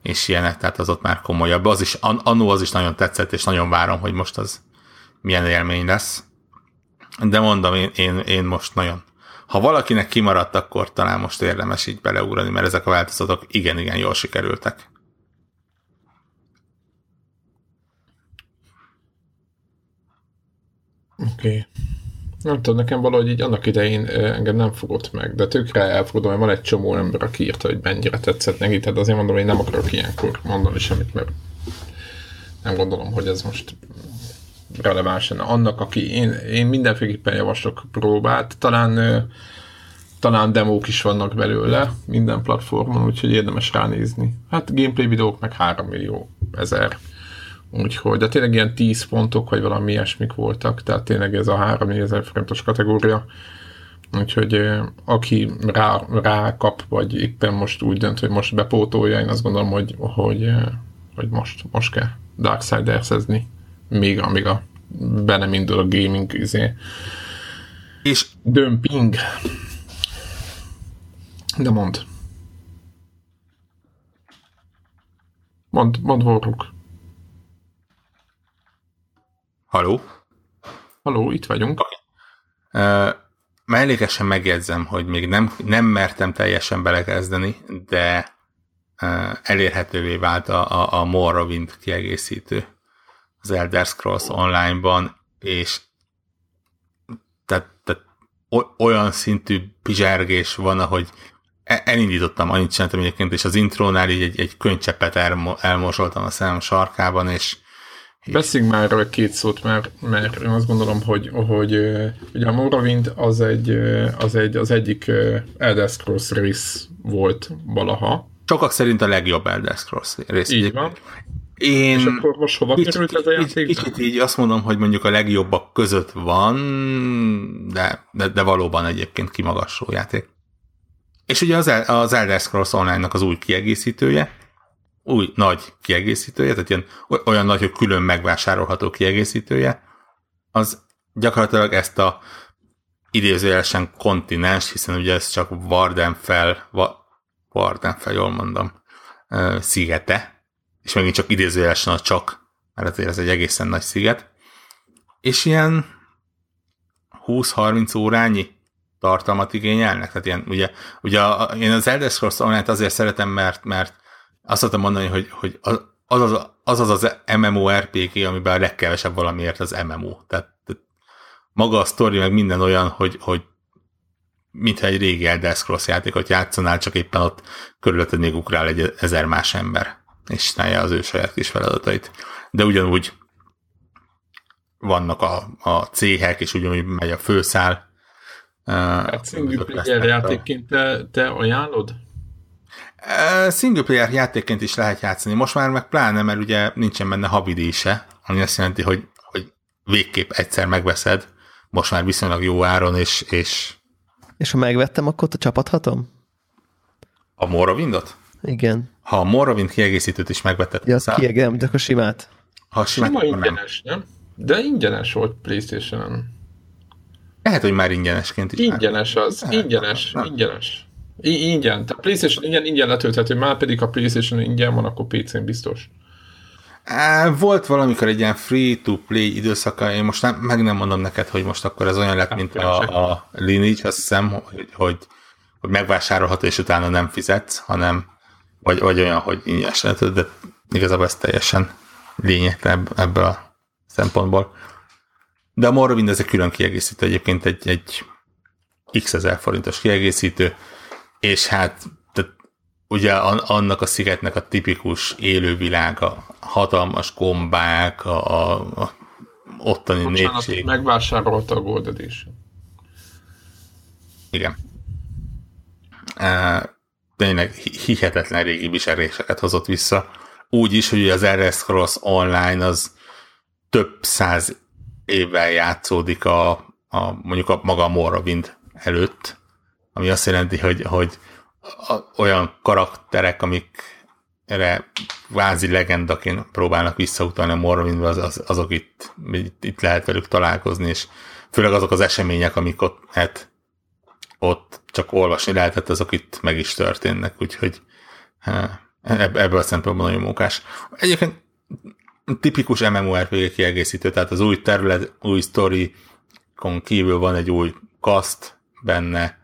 és ilyenek, tehát az ott már komolyabb. Az is, annó az is nagyon tetszett, és nagyon várom, hogy most az milyen élmény lesz. De mondom, én, én, én most nagyon ha valakinek kimaradt, akkor talán most érdemes így beleugrani, mert ezek a változatok igen-igen jól sikerültek. Oké. Okay. Nem tudom, nekem valahogy így annak idején engem nem fogott meg, de tökre elfogadom, hogy van egy csomó ember, aki írta, hogy mennyire tetszett neki, tehát azért mondom, hogy nem akarok ilyenkor mondani semmit, mert nem gondolom, hogy ez most releváns lenne annak, aki én, én mindenféleképpen javaslok próbát, talán talán demók is vannak belőle minden platformon, úgyhogy érdemes ránézni. Hát gameplay videók meg 3 millió ezer. Úgyhogy, de tényleg ilyen 10 pontok, vagy valami ilyesmik voltak, tehát tényleg ez a 3 ezer forintos kategória. Úgyhogy aki rá, rá kap, vagy éppen most úgy dönt, hogy most bepótolja, én azt gondolom, hogy, hogy, hogy most, most kell Darksiders-ezni, még amíg a, be nem indul a gaming izé. És dömping. De mond. Mond, mond Warhook. Haló? Haló, itt vagyunk. Okay. Uh, mellékesen megjegyzem, hogy még nem, nem mertem teljesen belekezdeni, de uh, elérhetővé vált a, a, a Morrowind kiegészítő az Elder Scrolls Online-ban, és tehát, tehát olyan szintű pizsárgés van, ahogy e, elindítottam, annyit csináltam egyébként, és az intrónál így egy, egy könycsepet elmosoltam a szemem sarkában, és Beszéljünk már erről két szót, mert, mert én azt gondolom, hogy, hogy ugye a Morrowind az egy, az, egy, az egyik Elder Scrolls rész volt valaha. Sokak szerint a legjobb Elder Scrolls rész. Így van. Én és akkor most hova kicsit, került ez a játék? Kicsit így azt mondom, hogy mondjuk a legjobbak között van, de, de, de valóban egyébként kimagasló játék. És ugye az, az Elder Scrolls Online-nak az új kiegészítője, új nagy kiegészítője, tehát ilyen, olyan nagy, hogy külön megvásárolható kiegészítője, az gyakorlatilag ezt a idézőjelesen kontinens, hiszen ugye ez csak Vardenfell, Va, Vardenfell, jól mondom, szigete, és megint csak idézőjelesen a csak, mert azért ez egy egészen nagy sziget, és ilyen 20-30 órányi tartalmat igényelnek. Tehát ilyen, ugye, ugye én az Elder Scrolls online azért szeretem, mert, mert azt szoktam mondani, hogy, hogy az, az, az, az az MMORPG, amiben a legkevesebb valamiért az MMO. Tehát, tehát maga a sztori, meg minden olyan, hogy, hogy mintha egy régi Elder Scrolls játékot játszanál, csak éppen ott körülötted még ugrál egy ezer más ember, és csinálja az ő saját kis feladatait. De ugyanúgy vannak a, a céhek, és ugyanúgy megy a főszál, Hát single player játékként te, te ajánlod? Single player játékként is lehet játszani. Most már meg pláne, mert ugye nincsen benne havidése, ami azt jelenti, hogy, hogy végképp egyszer megveszed, most már viszonylag jó áron, és... És, és ha megvettem, akkor a csapathatom? A Morrowindot? Igen. Ha a Morrowind kiegészítőt is megvetted. Ja, szá... kiegem, de akkor simát. Ha simát, Sima ingyenes, nem? nem? De ingyenes volt Playstation-on. Lehet, hogy már ingyenesként is. Ingyenes az, ingyenes, ingyenes. I- ingyen. Tehát PlayStation ingyen, ingyen letölthető, már pedig a PlayStation ingyen van, akkor PC-n biztos. Volt valamikor egy ilyen free-to-play időszaka, én most nem, meg nem mondom neked, hogy most akkor ez olyan lett, mint a, a Lineage, azt hiszem, hogy, hogy, hogy megvásárolható, és utána nem fizetsz, hanem vagy, vagy olyan, hogy ingyenes lehet, de igazából ez teljesen lényegtelen ebből a szempontból. De a Morrowind ez egy külön kiegészítő, egyébként egy, egy x ezer forintos kiegészítő, és hát tehát ugye annak a szigetnek a tipikus élővilága, hatalmas gombák, a, a, a ottani Bocsánat, népség. megvásárolta a Gold Edition. Igen. Uh, tényleg hihetetlen régi viseléseket hozott vissza. Úgy is, hogy az RS Cross Online az több száz évvel játszódik a, a mondjuk a maga a Morrowind előtt, ami azt jelenti, hogy, hogy olyan karakterek, amik erre vázi legendaként próbálnak visszautalni a Morrowindbe, az, az, azok itt, itt lehet velük találkozni, és főleg azok az események, amik ott, hát, ott csak olvasni lehetett, azok itt meg is történnek, úgyhogy ebből a szempontból nagyon munkás. Egyébként tipikus MMORPG kiegészítő, tehát az új terület, új sztorikon kívül van egy új kaszt benne,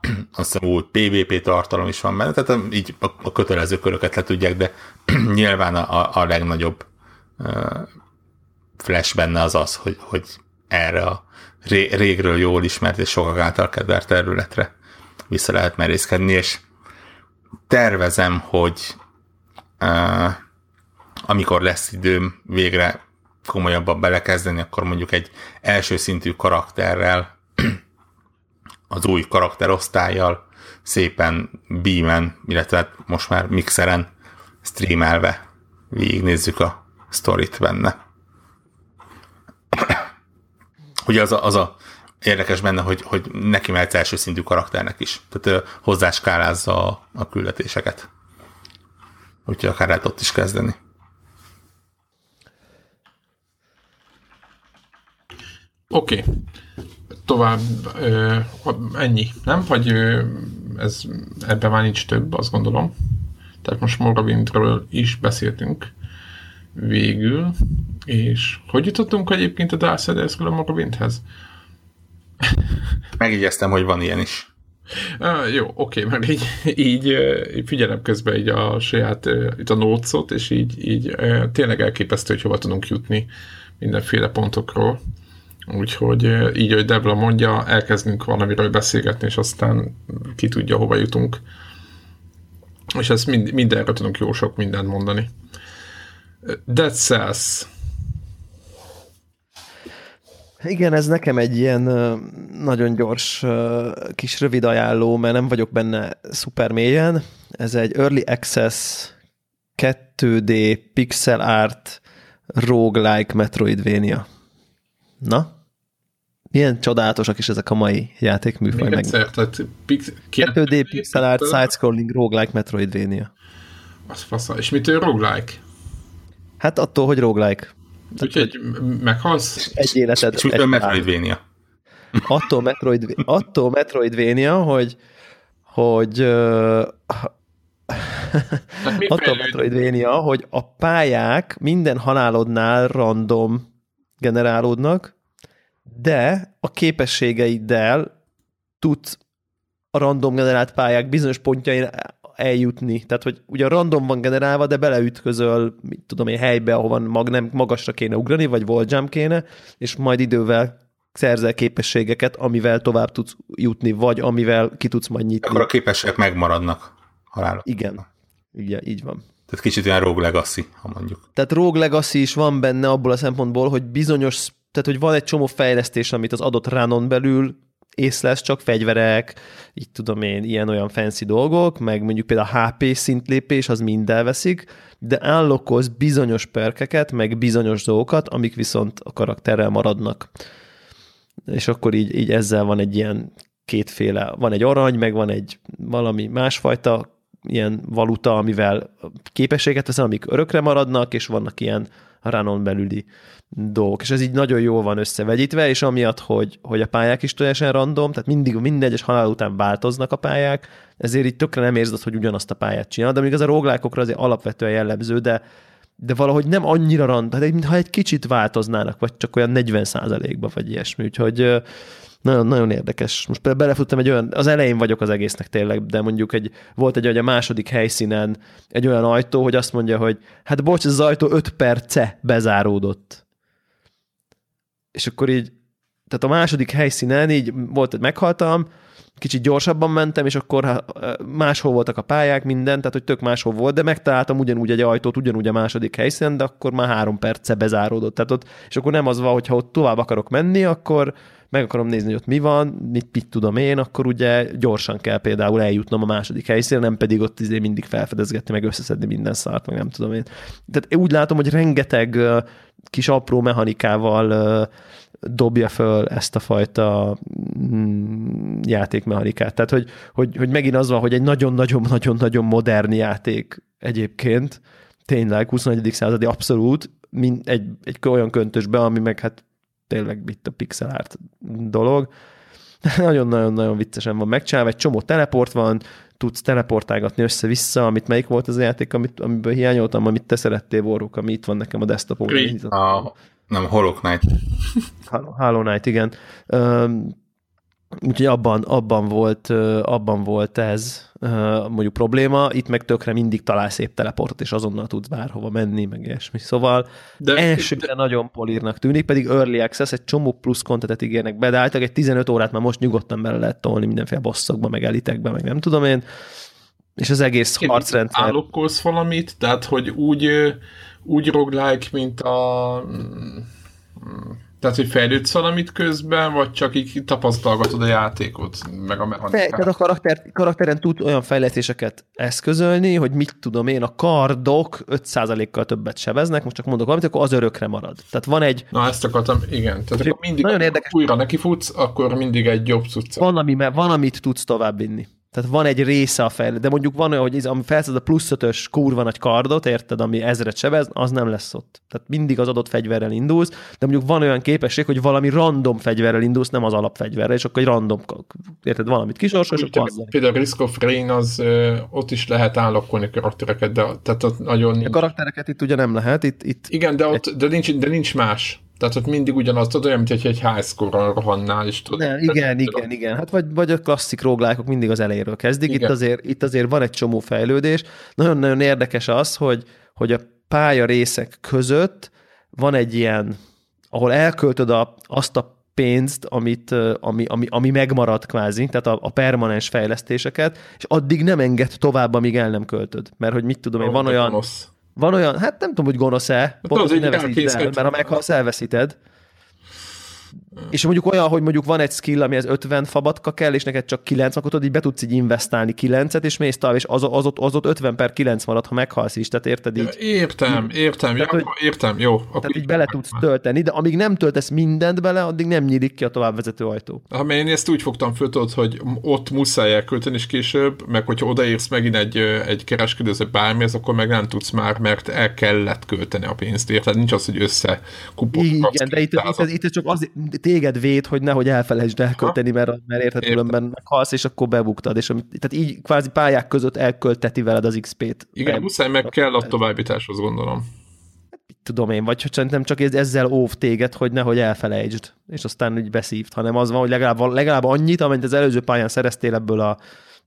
[CLEARS THROAT] azt hiszem új PvP tartalom is van benne, tehát így a, kötelező köröket le tudják, de [CLEARS THROAT] nyilván a, a legnagyobb flash benne az az, hogy, hogy erre a ré, régről jól ismert és sokak által kedvelt területre vissza lehet merészkedni, és tervezem, hogy uh, amikor lesz időm végre komolyabban belekezdeni, akkor mondjuk egy első szintű karakterrel, [CLEARS THROAT] az új karakterosztályjal, szépen beamen, illetve hát most már mixeren streamelve végignézzük a sztorit benne. Ugye az a, az a érdekes benne, hogy, hogy neki mehetsz első szintű karakternek is. Tehát hozzáskálázza a, a küldetéseket. Úgyhogy akár lehet ott is kezdeni. Oké. Okay. Tovább ö, ennyi, nem? Vagy ö, ez, ebben már nincs több, azt gondolom. Tehát most Morrowindről is beszéltünk végül. És hogy jutottunk egyébként a Darksiders-ről a Morrowindhez? Megjegyeztem, hogy van ilyen is. Uh, jó, oké, okay, mert így, így, így figyelem közben így a saját, itt a nócot, és így, így tényleg elképesztő, hogy hova tudunk jutni mindenféle pontokról. Úgyhogy így, hogy Debla mondja, elkezdünk valamiről beszélgetni, és aztán ki tudja, hova jutunk. És ezt mind, mindenre tudunk jó sok mindent mondani. Dead Cells. Igen, ez nekem egy ilyen nagyon gyors kis rövid ajánló, mert nem vagyok benne szuper mélyen. Ez egy Early Access 2D pixel art roguelike Metroidvania. Na? Milyen csodálatosak is ezek a mai játékműfaj. Még egyszer, tehát pix- 2D pixel art side-scrolling roguelike Metroidvania. Az fasza. És mitől roguelike? Hát attól, hogy roguelike. Úgyhogy meghalsz? Egy életed. És mitől Metroidvania? Attól, Metroid, attól Metroidvania, hogy hogy uh, attól Metroidvania, hogy a pályák minden halálodnál random generálódnak, de a képességeiddel tudsz a random generált pályák bizonyos pontjain eljutni. Tehát, hogy ugye random van generálva, de beleütközöl, mit tudom egy helybe, ahova mag, nem magasra kéne ugrani, vagy wall jump kéne, és majd idővel szerzel képességeket, amivel tovább tudsz jutni, vagy amivel ki tudsz majd nyitni. Akkor a képességek megmaradnak halálra. Igen. Igen, így van. Tehát kicsit olyan Rogue Legacy, ha mondjuk. Tehát Rogue Legacy is van benne abból a szempontból, hogy bizonyos, tehát hogy van egy csomó fejlesztés, amit az adott ránon belül észlesz csak fegyverek, így tudom én, ilyen-olyan fancy dolgok, meg mondjuk például a HP szintlépés, az mind elveszik, de állokoz bizonyos perkeket, meg bizonyos dolgokat, amik viszont a karakterrel maradnak. És akkor így, így ezzel van egy ilyen kétféle, van egy arany, meg van egy valami másfajta ilyen valuta, amivel képességet veszel, amik örökre maradnak, és vannak ilyen a runon belüli dolgok. És ez így nagyon jól van összevegyítve, és amiatt, hogy, hogy a pályák is teljesen random, tehát mindig minden egyes halál után változnak a pályák, ezért így tökre nem érzed, hogy ugyanazt a pályát csinál, de még az a róglákokra azért alapvetően jellemző, de, de valahogy nem annyira random, tehát mintha egy kicsit változnának, vagy csak olyan 40 ba vagy ilyesmi, úgyhogy nagyon, nagyon érdekes. Most például belefuttam egy olyan, az elején vagyok az egésznek tényleg, de mondjuk egy, volt egy, hogy a második helyszínen egy olyan ajtó, hogy azt mondja, hogy hát bocs, ez az ajtó 5 perce bezáródott. És akkor így, tehát a második helyszínen így volt, hogy meghaltam, kicsit gyorsabban mentem, és akkor máshol voltak a pályák, minden, tehát hogy tök máshol volt, de megtaláltam ugyanúgy egy ajtót, ugyanúgy a második helyszínen, de akkor már három perce bezáródott. Tehát ott, és akkor nem az van, hogyha ott tovább akarok menni, akkor meg akarom nézni, hogy ott mi van, mit, mit tudom én, akkor ugye gyorsan kell például eljutnom a második helyszínre, nem pedig ott izé mindig felfedezgetni, meg összeszedni minden szart, meg nem tudom én. Tehát úgy látom, hogy rengeteg kis apró mechanikával dobja föl ezt a fajta mm, játékmechanikát. Tehát, hogy, hogy, hogy megint az van, hogy egy nagyon-nagyon-nagyon-nagyon modern játék egyébként, tényleg 21. századi abszolút, mint egy, egy olyan köntösbe, ami meg hát tényleg itt a pixel art dolog. [LAUGHS] Nagyon-nagyon-nagyon viccesen van megcsinálva, egy csomó teleport van, tudsz teleportálgatni össze-vissza, amit melyik volt az a játék, amit, amiből hiányoltam, amit te szerettél, Voruk, ami itt van nekem a desktopon. A, nem, Hollow Knight. Hollow Knight, igen. Úgyhogy abban, abban, volt, abban volt ez mondjuk probléma, itt meg tökre mindig talál szép teleportot, és azonnal tudsz bárhova menni, meg ilyesmi. Szóval de, elsőre de... nagyon polírnak tűnik, pedig Early Access egy csomó plusz kontentet ígérnek be, de általában egy 15 órát már most nyugodtan bele lehet tolni mindenféle bosszokba, meg elitekbe, meg nem tudom én. És az egész Én harcrendszer... Állokkolsz valamit? Tehát, hogy úgy, úgy roguelike, mint a tehát, hogy fejlődsz valamit közben, vagy csak így tapasztalgatod a játékot, meg a mechanikát? Tehát a karakter, karakteren tud olyan fejlesztéseket eszközölni, hogy mit tudom én, a kardok 5%-kal többet sebeznek, most csak mondok valamit, akkor az örökre marad. Tehát van egy... Na, ezt akartam, igen. Tehát akkor mindig, nagyon érdekes. újra nekifutsz, akkor mindig egy jobb cucca. Van, ami, van, amit tudsz továbbvinni. Tehát van egy része a fejlő, de mondjuk van olyan, hogy ami felszed a plusz ötös kurva nagy kardot, érted, ami ezret sebez, az nem lesz ott. Tehát mindig az adott fegyverrel indulsz, de mondjuk van olyan képesség, hogy valami random fegyverrel indulsz, nem az alapfegyverrel, és akkor egy random, érted, valamit kisorsos, és akkor az Például a Risk of Rain, az ö, ott is lehet állokkolni karaktereket, de tehát ott nagyon... Nincs. A karaktereket itt ugye nem lehet, itt... itt Igen, de, ott, de, nincs, de nincs más. Tehát ott mindig ugyanaz, tudod, olyan, mint egy high score-on rohannál is. Tudod, Nem, igen, igen, igen. Hát vagy, vagy a klasszik róglákok mindig az elejéről kezdik. Igen. Itt azért, itt azért van egy csomó fejlődés. Nagyon-nagyon érdekes az, hogy, hogy a pálya részek között van egy ilyen, ahol elköltöd a, azt a pénzt, amit, ami, ami, ami megmarad kvázi, tehát a, a permanens fejlesztéseket, és addig nem enged tovább, amíg el nem költöd. Mert hogy mit tudom én, van olyan... Gonosz. Van olyan, hát nem tudom, hogy gonosz-e, pont, hogy ne el, mert ha meghalsz, elveszíted. És mondjuk olyan, hogy mondjuk van egy skill, amihez 50 fabatka kell, és neked csak 9, akkor tudod, így be tudsz így investálni 9-et, és mész tovább, és az, az, ott, az ott 50 per 9 marad, ha meghalsz is, tehát érted így? Értem, értem, tehát, hogy, értem, jó. Akkor tehát így bele tudsz tölteni, de amíg nem töltesz mindent bele, addig nem nyílik ki a továbbvezető ajtó. Ha én ezt úgy fogtam föl, tudod, hogy ott muszáj elkölteni is később, meg hogyha odaérsz megint egy, egy kereskedőző bármihez, akkor meg nem tudsz már, mert el kellett költeni a pénzt, érted? Nincs az, hogy össze Igen, de itt, itt, itt, csak az, téged véd, hogy nehogy elfelejtsd elkölteni, mert, mert érted, különben meghalsz, és akkor bebuktad, és tehát így kvázi pályák között elkölteti veled az XP-t. Igen, muszáj meg kell a továbbításhoz, gondolom. Tudom én, vagy hogy szerintem csak ezzel óv téged, hogy nehogy elfelejtsd, és aztán úgy beszívt, hanem az van, hogy legalább, legalább annyit, amennyit az előző pályán szereztél ebből a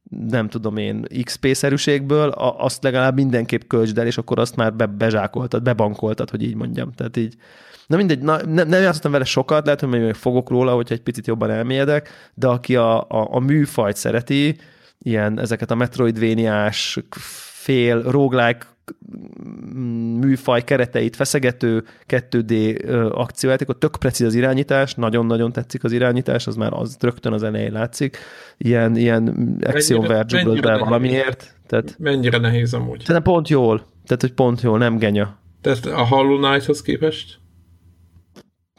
nem tudom én, XP-szerűségből, azt legalább mindenképp költsd el, és akkor azt már be, bezsákoltad, bebankoltad, hogy így mondjam. Tehát így Na mindegy, na, nem, nem játszottam vele sokat, lehet, hogy még fogok róla, hogyha egy picit jobban elmélyedek, de aki a, a, a műfajt szereti, ilyen ezeket a metroidvéniás, fél, roguelike műfaj kereteit feszegető 2D akciójáték, tök precíz az irányítás, nagyon-nagyon tetszik az irányítás, az már az rögtön az elején látszik. Ilyen, ilyen action verge be valamiért. Tehát, mennyire nehéz amúgy? Szerintem pont jól. Tehát, hogy pont jól, nem genya. Tehát a Hollow Knight-hoz képest?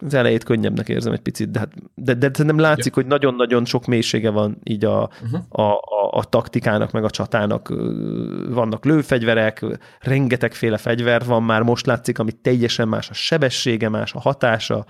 Az elejét könnyebbnek érzem egy picit, de, hát, de, de, nem látszik, ja. hogy nagyon-nagyon sok mélysége van így a, uh-huh. a, a, a taktikának, meg a csatának. Vannak lőfegyverek, rengetegféle fegyver van már, most látszik, ami teljesen más a sebessége, más a hatása,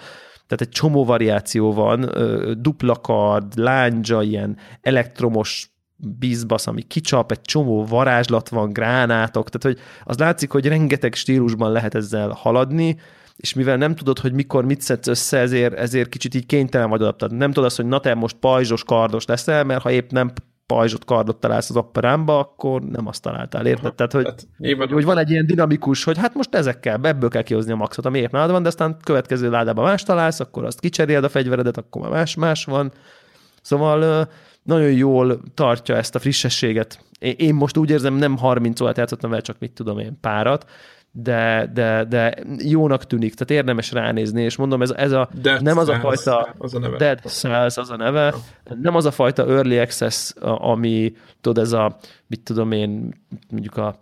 tehát egy csomó variáció van, dupla kard, lándzsa, ilyen elektromos bizbasz, ami kicsap, egy csomó varázslat van, gránátok, tehát hogy az látszik, hogy rengeteg stílusban lehet ezzel haladni, és mivel nem tudod, hogy mikor mit szedsz össze, ezért, ezért kicsit így kénytelen vagy adaptálni. Nem tudod azt, hogy na te most pajzsos, kardos leszel, mert ha épp nem pajzsot kardot találsz az operámba, akkor nem azt találtál, érted? Tehát, hogy, hát, hogy, hogy van egy ilyen dinamikus, hogy hát most ezekkel, ebből kell kihozni a maxot, ami épp nálad van, de aztán következő ládában más találsz, akkor azt kicseréled a fegyveredet, akkor már más-más van. Szóval nagyon jól tartja ezt a frissességet. Én most úgy érzem, nem 30 órát játszottam vele, csak mit tudom én, párat, de, de, de jónak tűnik, tehát érdemes ránézni, és mondom, ez, ez a, Dead nem az a fajta az a neve. Dead Cells az a neve, nem az a fajta early access, ami, tudod, ez a, mit tudom én, mondjuk a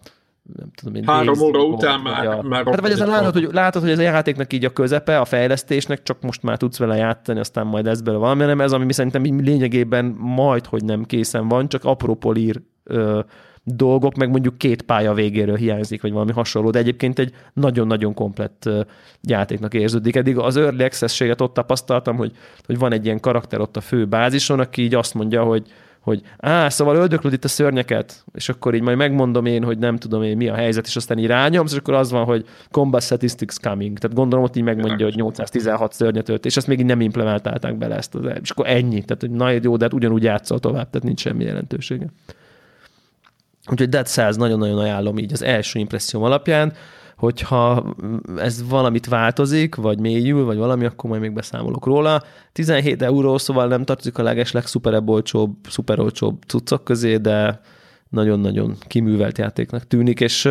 nem tudom én, Három óra után már, a, már hát vagy ez a látod, hogy, látod, hogy ez a játéknak így a közepe, a fejlesztésnek, csak most már tudsz vele játszani, aztán majd ez belőle valami, nem ez, ami szerintem lényegében majd, hogy nem készen van, csak apró polír ö, dolgok, meg mondjuk két pálya végéről hiányzik, vagy valami hasonló, de egyébként egy nagyon-nagyon komplett játéknak érződik. Eddig az early access ott tapasztaltam, hogy, hogy van egy ilyen karakter ott a fő bázison, aki így azt mondja, hogy, hogy á, szóval öldöklöd itt a szörnyeket, és akkor így majd megmondom én, hogy nem tudom én mi a helyzet, és aztán így rányomsz, és akkor az van, hogy combat statistics coming. Tehát gondolom ott így megmondja, hogy 816 szörnyet ölt, és azt még így nem implementálták bele ezt az és akkor ennyi. Tehát, hogy na jó, de hát ugyanúgy játszol tovább, tehát nincs semmi jelentősége. Úgyhogy Dead Cells nagyon-nagyon ajánlom így az első impresszióm alapján, hogyha ez valamit változik, vagy mélyül, vagy valami, akkor majd még beszámolok róla. 17 euró, szóval nem tartozik a legesleg szuperebb olcsóbb, szuper olcsóbb cuccok közé, de nagyon-nagyon kiművelt játéknak tűnik, és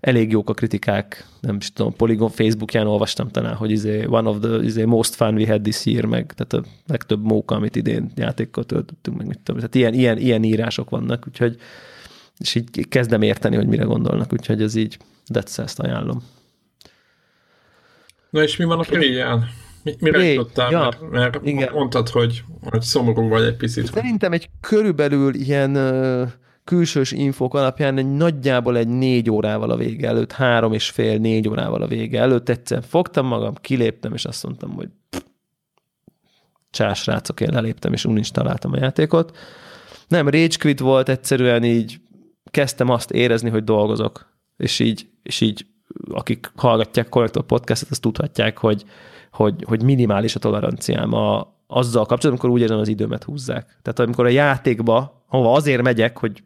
elég jók a kritikák, nem is tudom, Polygon Facebookján olvastam talán, hogy izé, one of the izé, most fun we had this year, meg tehát a legtöbb móka, amit idén játékkal töltöttünk, meg mit tudom, tehát ilyen, ilyen, ilyen írások vannak, úgyhogy és így kezdem érteni, hogy mire gondolnak, úgyhogy ez így Dead ajánlom. Na és mi van a préjjel? Mi, mire Ré, jutottál? Ja, mert, mert igen. mondtad, hogy, hogy szomorú vagy egy picit. Szerintem egy körülbelül ilyen külsős infók alapján egy nagyjából egy négy órával a vége előtt, három és fél, négy órával a vége előtt egyszer fogtam magam, kiléptem, és azt mondtam, hogy csás rácok, én leléptem, és találtam a játékot. Nem, Rage Quit volt, egyszerűen így kezdtem azt érezni, hogy dolgozok. És így, és így akik hallgatják Connector podcastet, azt tudhatják, hogy, hogy, hogy minimális a toleranciám a, azzal kapcsolatban, amikor úgy érzem, az időmet húzzák. Tehát amikor a játékba, hova azért megyek, hogy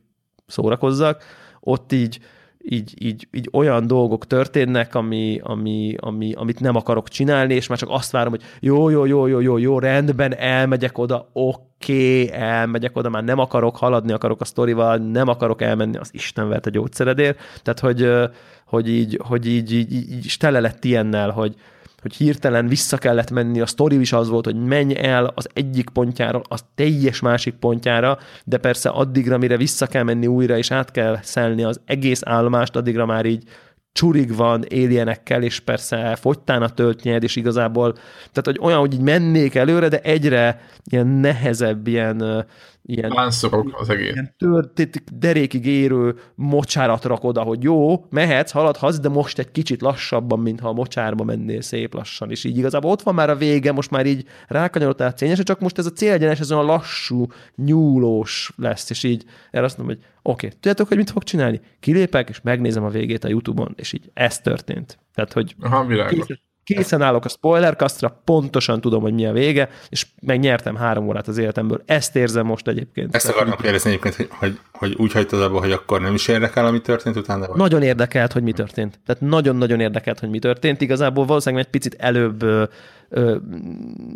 szórakozzak, ott így, így, így, így olyan dolgok történnek, ami, ami, ami, amit nem akarok csinálni, és már csak azt várom, hogy jó, jó, jó, jó, jó, jó, rendben, elmegyek oda, oké, okay, elmegyek oda, már nem akarok haladni, akarok a sztorival, nem akarok elmenni az Isten vert a gyógyszeredért. Tehát, hogy, hogy így, hogy így, így, így, így tele lett ilyennel, hogy, hogy hirtelen vissza kellett menni, a sztori is az volt, hogy menj el az egyik pontjára, az teljes másik pontjára, de persze addigra, mire vissza kell menni újra, és át kell szelni az egész állomást, addigra már így csurig van alienekkel, és persze fogytán a töltnyed, és igazából, tehát hogy olyan, hogy így mennék előre, de egyre ilyen nehezebb, ilyen ilyen, Lánszorok az egész. Ilyen tört, derékig érő mocsárat rak oda, hogy jó, mehetsz, haladhatsz, de most egy kicsit lassabban, mintha a mocsárba mennél szép lassan, és így igazából ott van már a vége, most már így rákanyarodtál cényesre, csak most ez a célegyenes, ez olyan lassú, nyúlós lesz, és így erre azt mondom, hogy oké, okay, tudjátok, hogy mit fog csinálni? Kilépek, és megnézem a végét a Youtube-on, és így ez történt. Tehát, hogy Aha, világos készen állok a spoilerkasztra, pontosan tudom, hogy mi a vége, és megnyertem három órát az életemből. Ezt érzem most egyébként. Ezt akarnak kérdezni egyébként, hogy, hogy, hogy úgy hagytad abba, hogy akkor nem is érdekel, ami történt utána? Vagy? Nagyon érdekelt, hogy mi történt. Tehát nagyon-nagyon érdekelt, hogy mi történt. Igazából valószínűleg egy picit előbb ö, ö,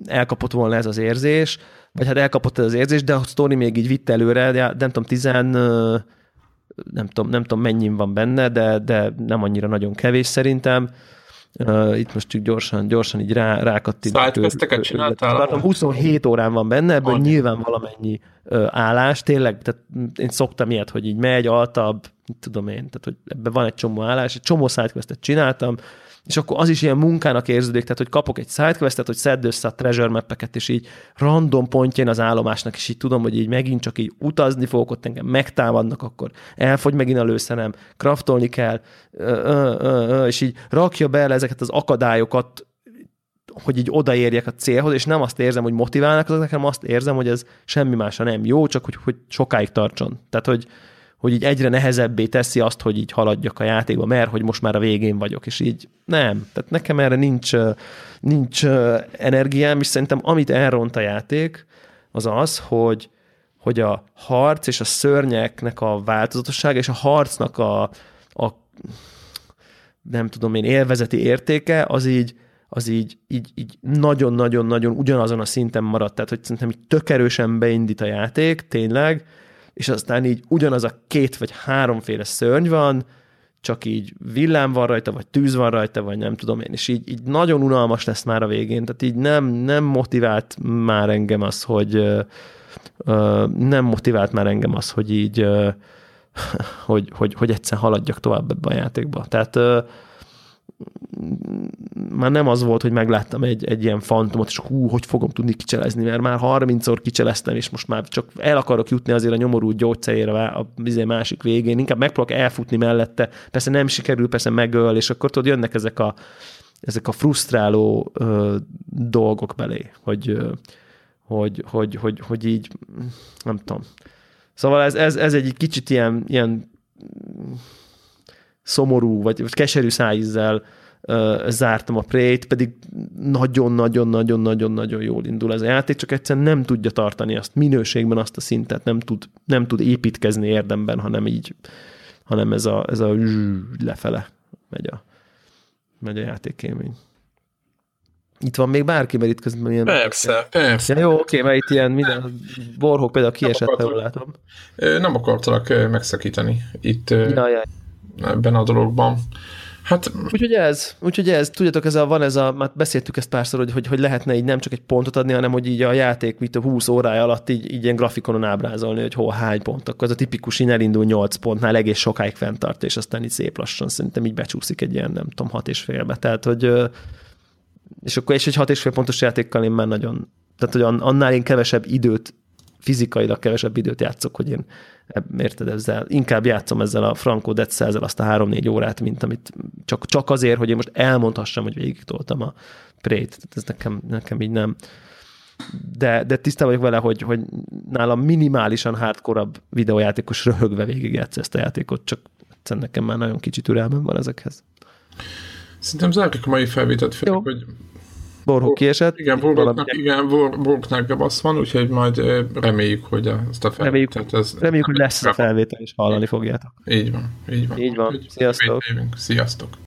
elkapott volna ez az érzés, vagy hát elkapott ez az érzés, de a sztori még így vitt előre, de nem tudom, tizen nem tudom, nem tudom mennyi van benne, de, de nem annyira nagyon kevés szerintem. Uh, itt most csak gyorsan, gyorsan így rá, rákattintottuk. Sidequesteket csináltál? 27 órán van benne, ebből Annyi. nyilván valamennyi uh, állás. Tényleg, tehát én szoktam ilyet, hogy így megy, altabb, tudom én, tehát hogy ebben van egy csomó állás, egy csomó sidequestet csináltam, és akkor az is ilyen munkának érződik, tehát hogy kapok egy sidequestet, hogy szedd össze a treasure mappeket, és így random pontjén az állomásnak, és így tudom, hogy így megint csak így utazni fogok, ott engem megtámadnak, akkor elfogy megint a lőszerem, kraftolni kell, és így rakja be ezeket az akadályokat, hogy így odaérjek a célhoz, és nem azt érzem, hogy motiválnak azok, nekem azt érzem, hogy ez semmi másra nem jó, csak hogy, hogy sokáig tartson. Tehát, hogy, hogy így egyre nehezebbé teszi azt, hogy így haladjak a játékba, mert hogy most már a végén vagyok, és így nem. Tehát nekem erre nincs, nincs energiám, és szerintem amit elront a játék, az az, hogy, hogy a harc és a szörnyeknek a változatossága, és a harcnak a, a nem tudom én, élvezeti értéke, az így, az így, így, így nagyon-nagyon-nagyon ugyanazon a szinten maradt. Tehát, hogy szerintem így tök erősen beindít a játék, tényleg, és aztán így ugyanaz a két vagy háromféle szörny van, csak így villám van rajta, vagy tűz van rajta, vagy nem tudom én, és így, így nagyon unalmas lesz már a végén, tehát így nem, nem motivált már engem az, hogy uh, nem motivált már engem az, hogy így uh, [LAUGHS] hogy, hogy, hogy egyszer haladjak tovább ebbe a játékba. Tehát már nem az volt, hogy megláttam egy, egy ilyen fantomot, és hú, hogy fogom tudni kicselezni, mert már 30-szor kicseleztem, és most már csak el akarok jutni azért a nyomorú gyógyszerére a bizony másik végén, inkább megpróbálok elfutni mellette, persze nem sikerül, persze megöl, és akkor tudod, jönnek ezek a, ezek a frusztráló ö, dolgok belé, hogy, ö, hogy, hogy, hogy, hogy így, nem tudom. Szóval ez, ez, ez egy kicsit ilyen, ilyen szomorú, vagy, vagy keserű szájízzel uh, zártam a Prey-t, pedig nagyon-nagyon-nagyon-nagyon-nagyon jól indul ez a játék, csak egyszerűen nem tudja tartani azt minőségben azt a szintet, nem tud, nem tud építkezni érdemben, hanem így, hanem ez a, ez a lefele megy a, megy a játékélmény. Itt van még bárki, mert itt közben ilyen... Persze, persze. Ja, jó, oké, mert itt ilyen minden... Borhók például kiesett, ha jól látom. Nem akartalak megszakítani. Itt ja, ja ebben a dologban. Hát... Úgyhogy ez, úgyhogy ez, tudjátok, ez a, van ez a, már beszéltük ezt párszor, hogy, hogy, hogy lehetne így nem csak egy pontot adni, hanem hogy így a játék mit a 20 órája alatt így, így ilyen grafikonon ábrázolni, hogy hol hány pont. Akkor az a tipikus, hogy elindul 8 pontnál egész sokáig fenntart, és aztán így szép lassan szerintem így becsúszik egy ilyen, nem tudom, 6 és félbe. Tehát, hogy és akkor és egy 6 és fél pontos játékkal én már nagyon, tehát hogy annál én kevesebb időt fizikailag kevesebb időt játszok, hogy én érted ezzel, inkább játszom ezzel a Franco Detzelzel azt a három-négy órát, mint amit csak, csak azért, hogy én most elmondhassam, hogy végig toltam a Prét. Tehát ez nekem, nekem így nem. De, de tisztában vagyok vele, hogy, hogy nálam minimálisan hardcore videójátékos röhögve végigjátsz ezt a játékot, csak nekem már nagyon kicsi türelmem van ezekhez. Szerintem zárjuk a mai felvételt, főleg, hogy Borhó kiesett. Igen, Borgoknak, igen, Borgoknak gebasz van, úgyhogy majd reméljük, hogy ezt a felvételt... Reméljük, ez, reméljük hogy lesz a felvétel, és hallani fogjátok. Így van, így van. Így van. Sziasztok. Sziasztok.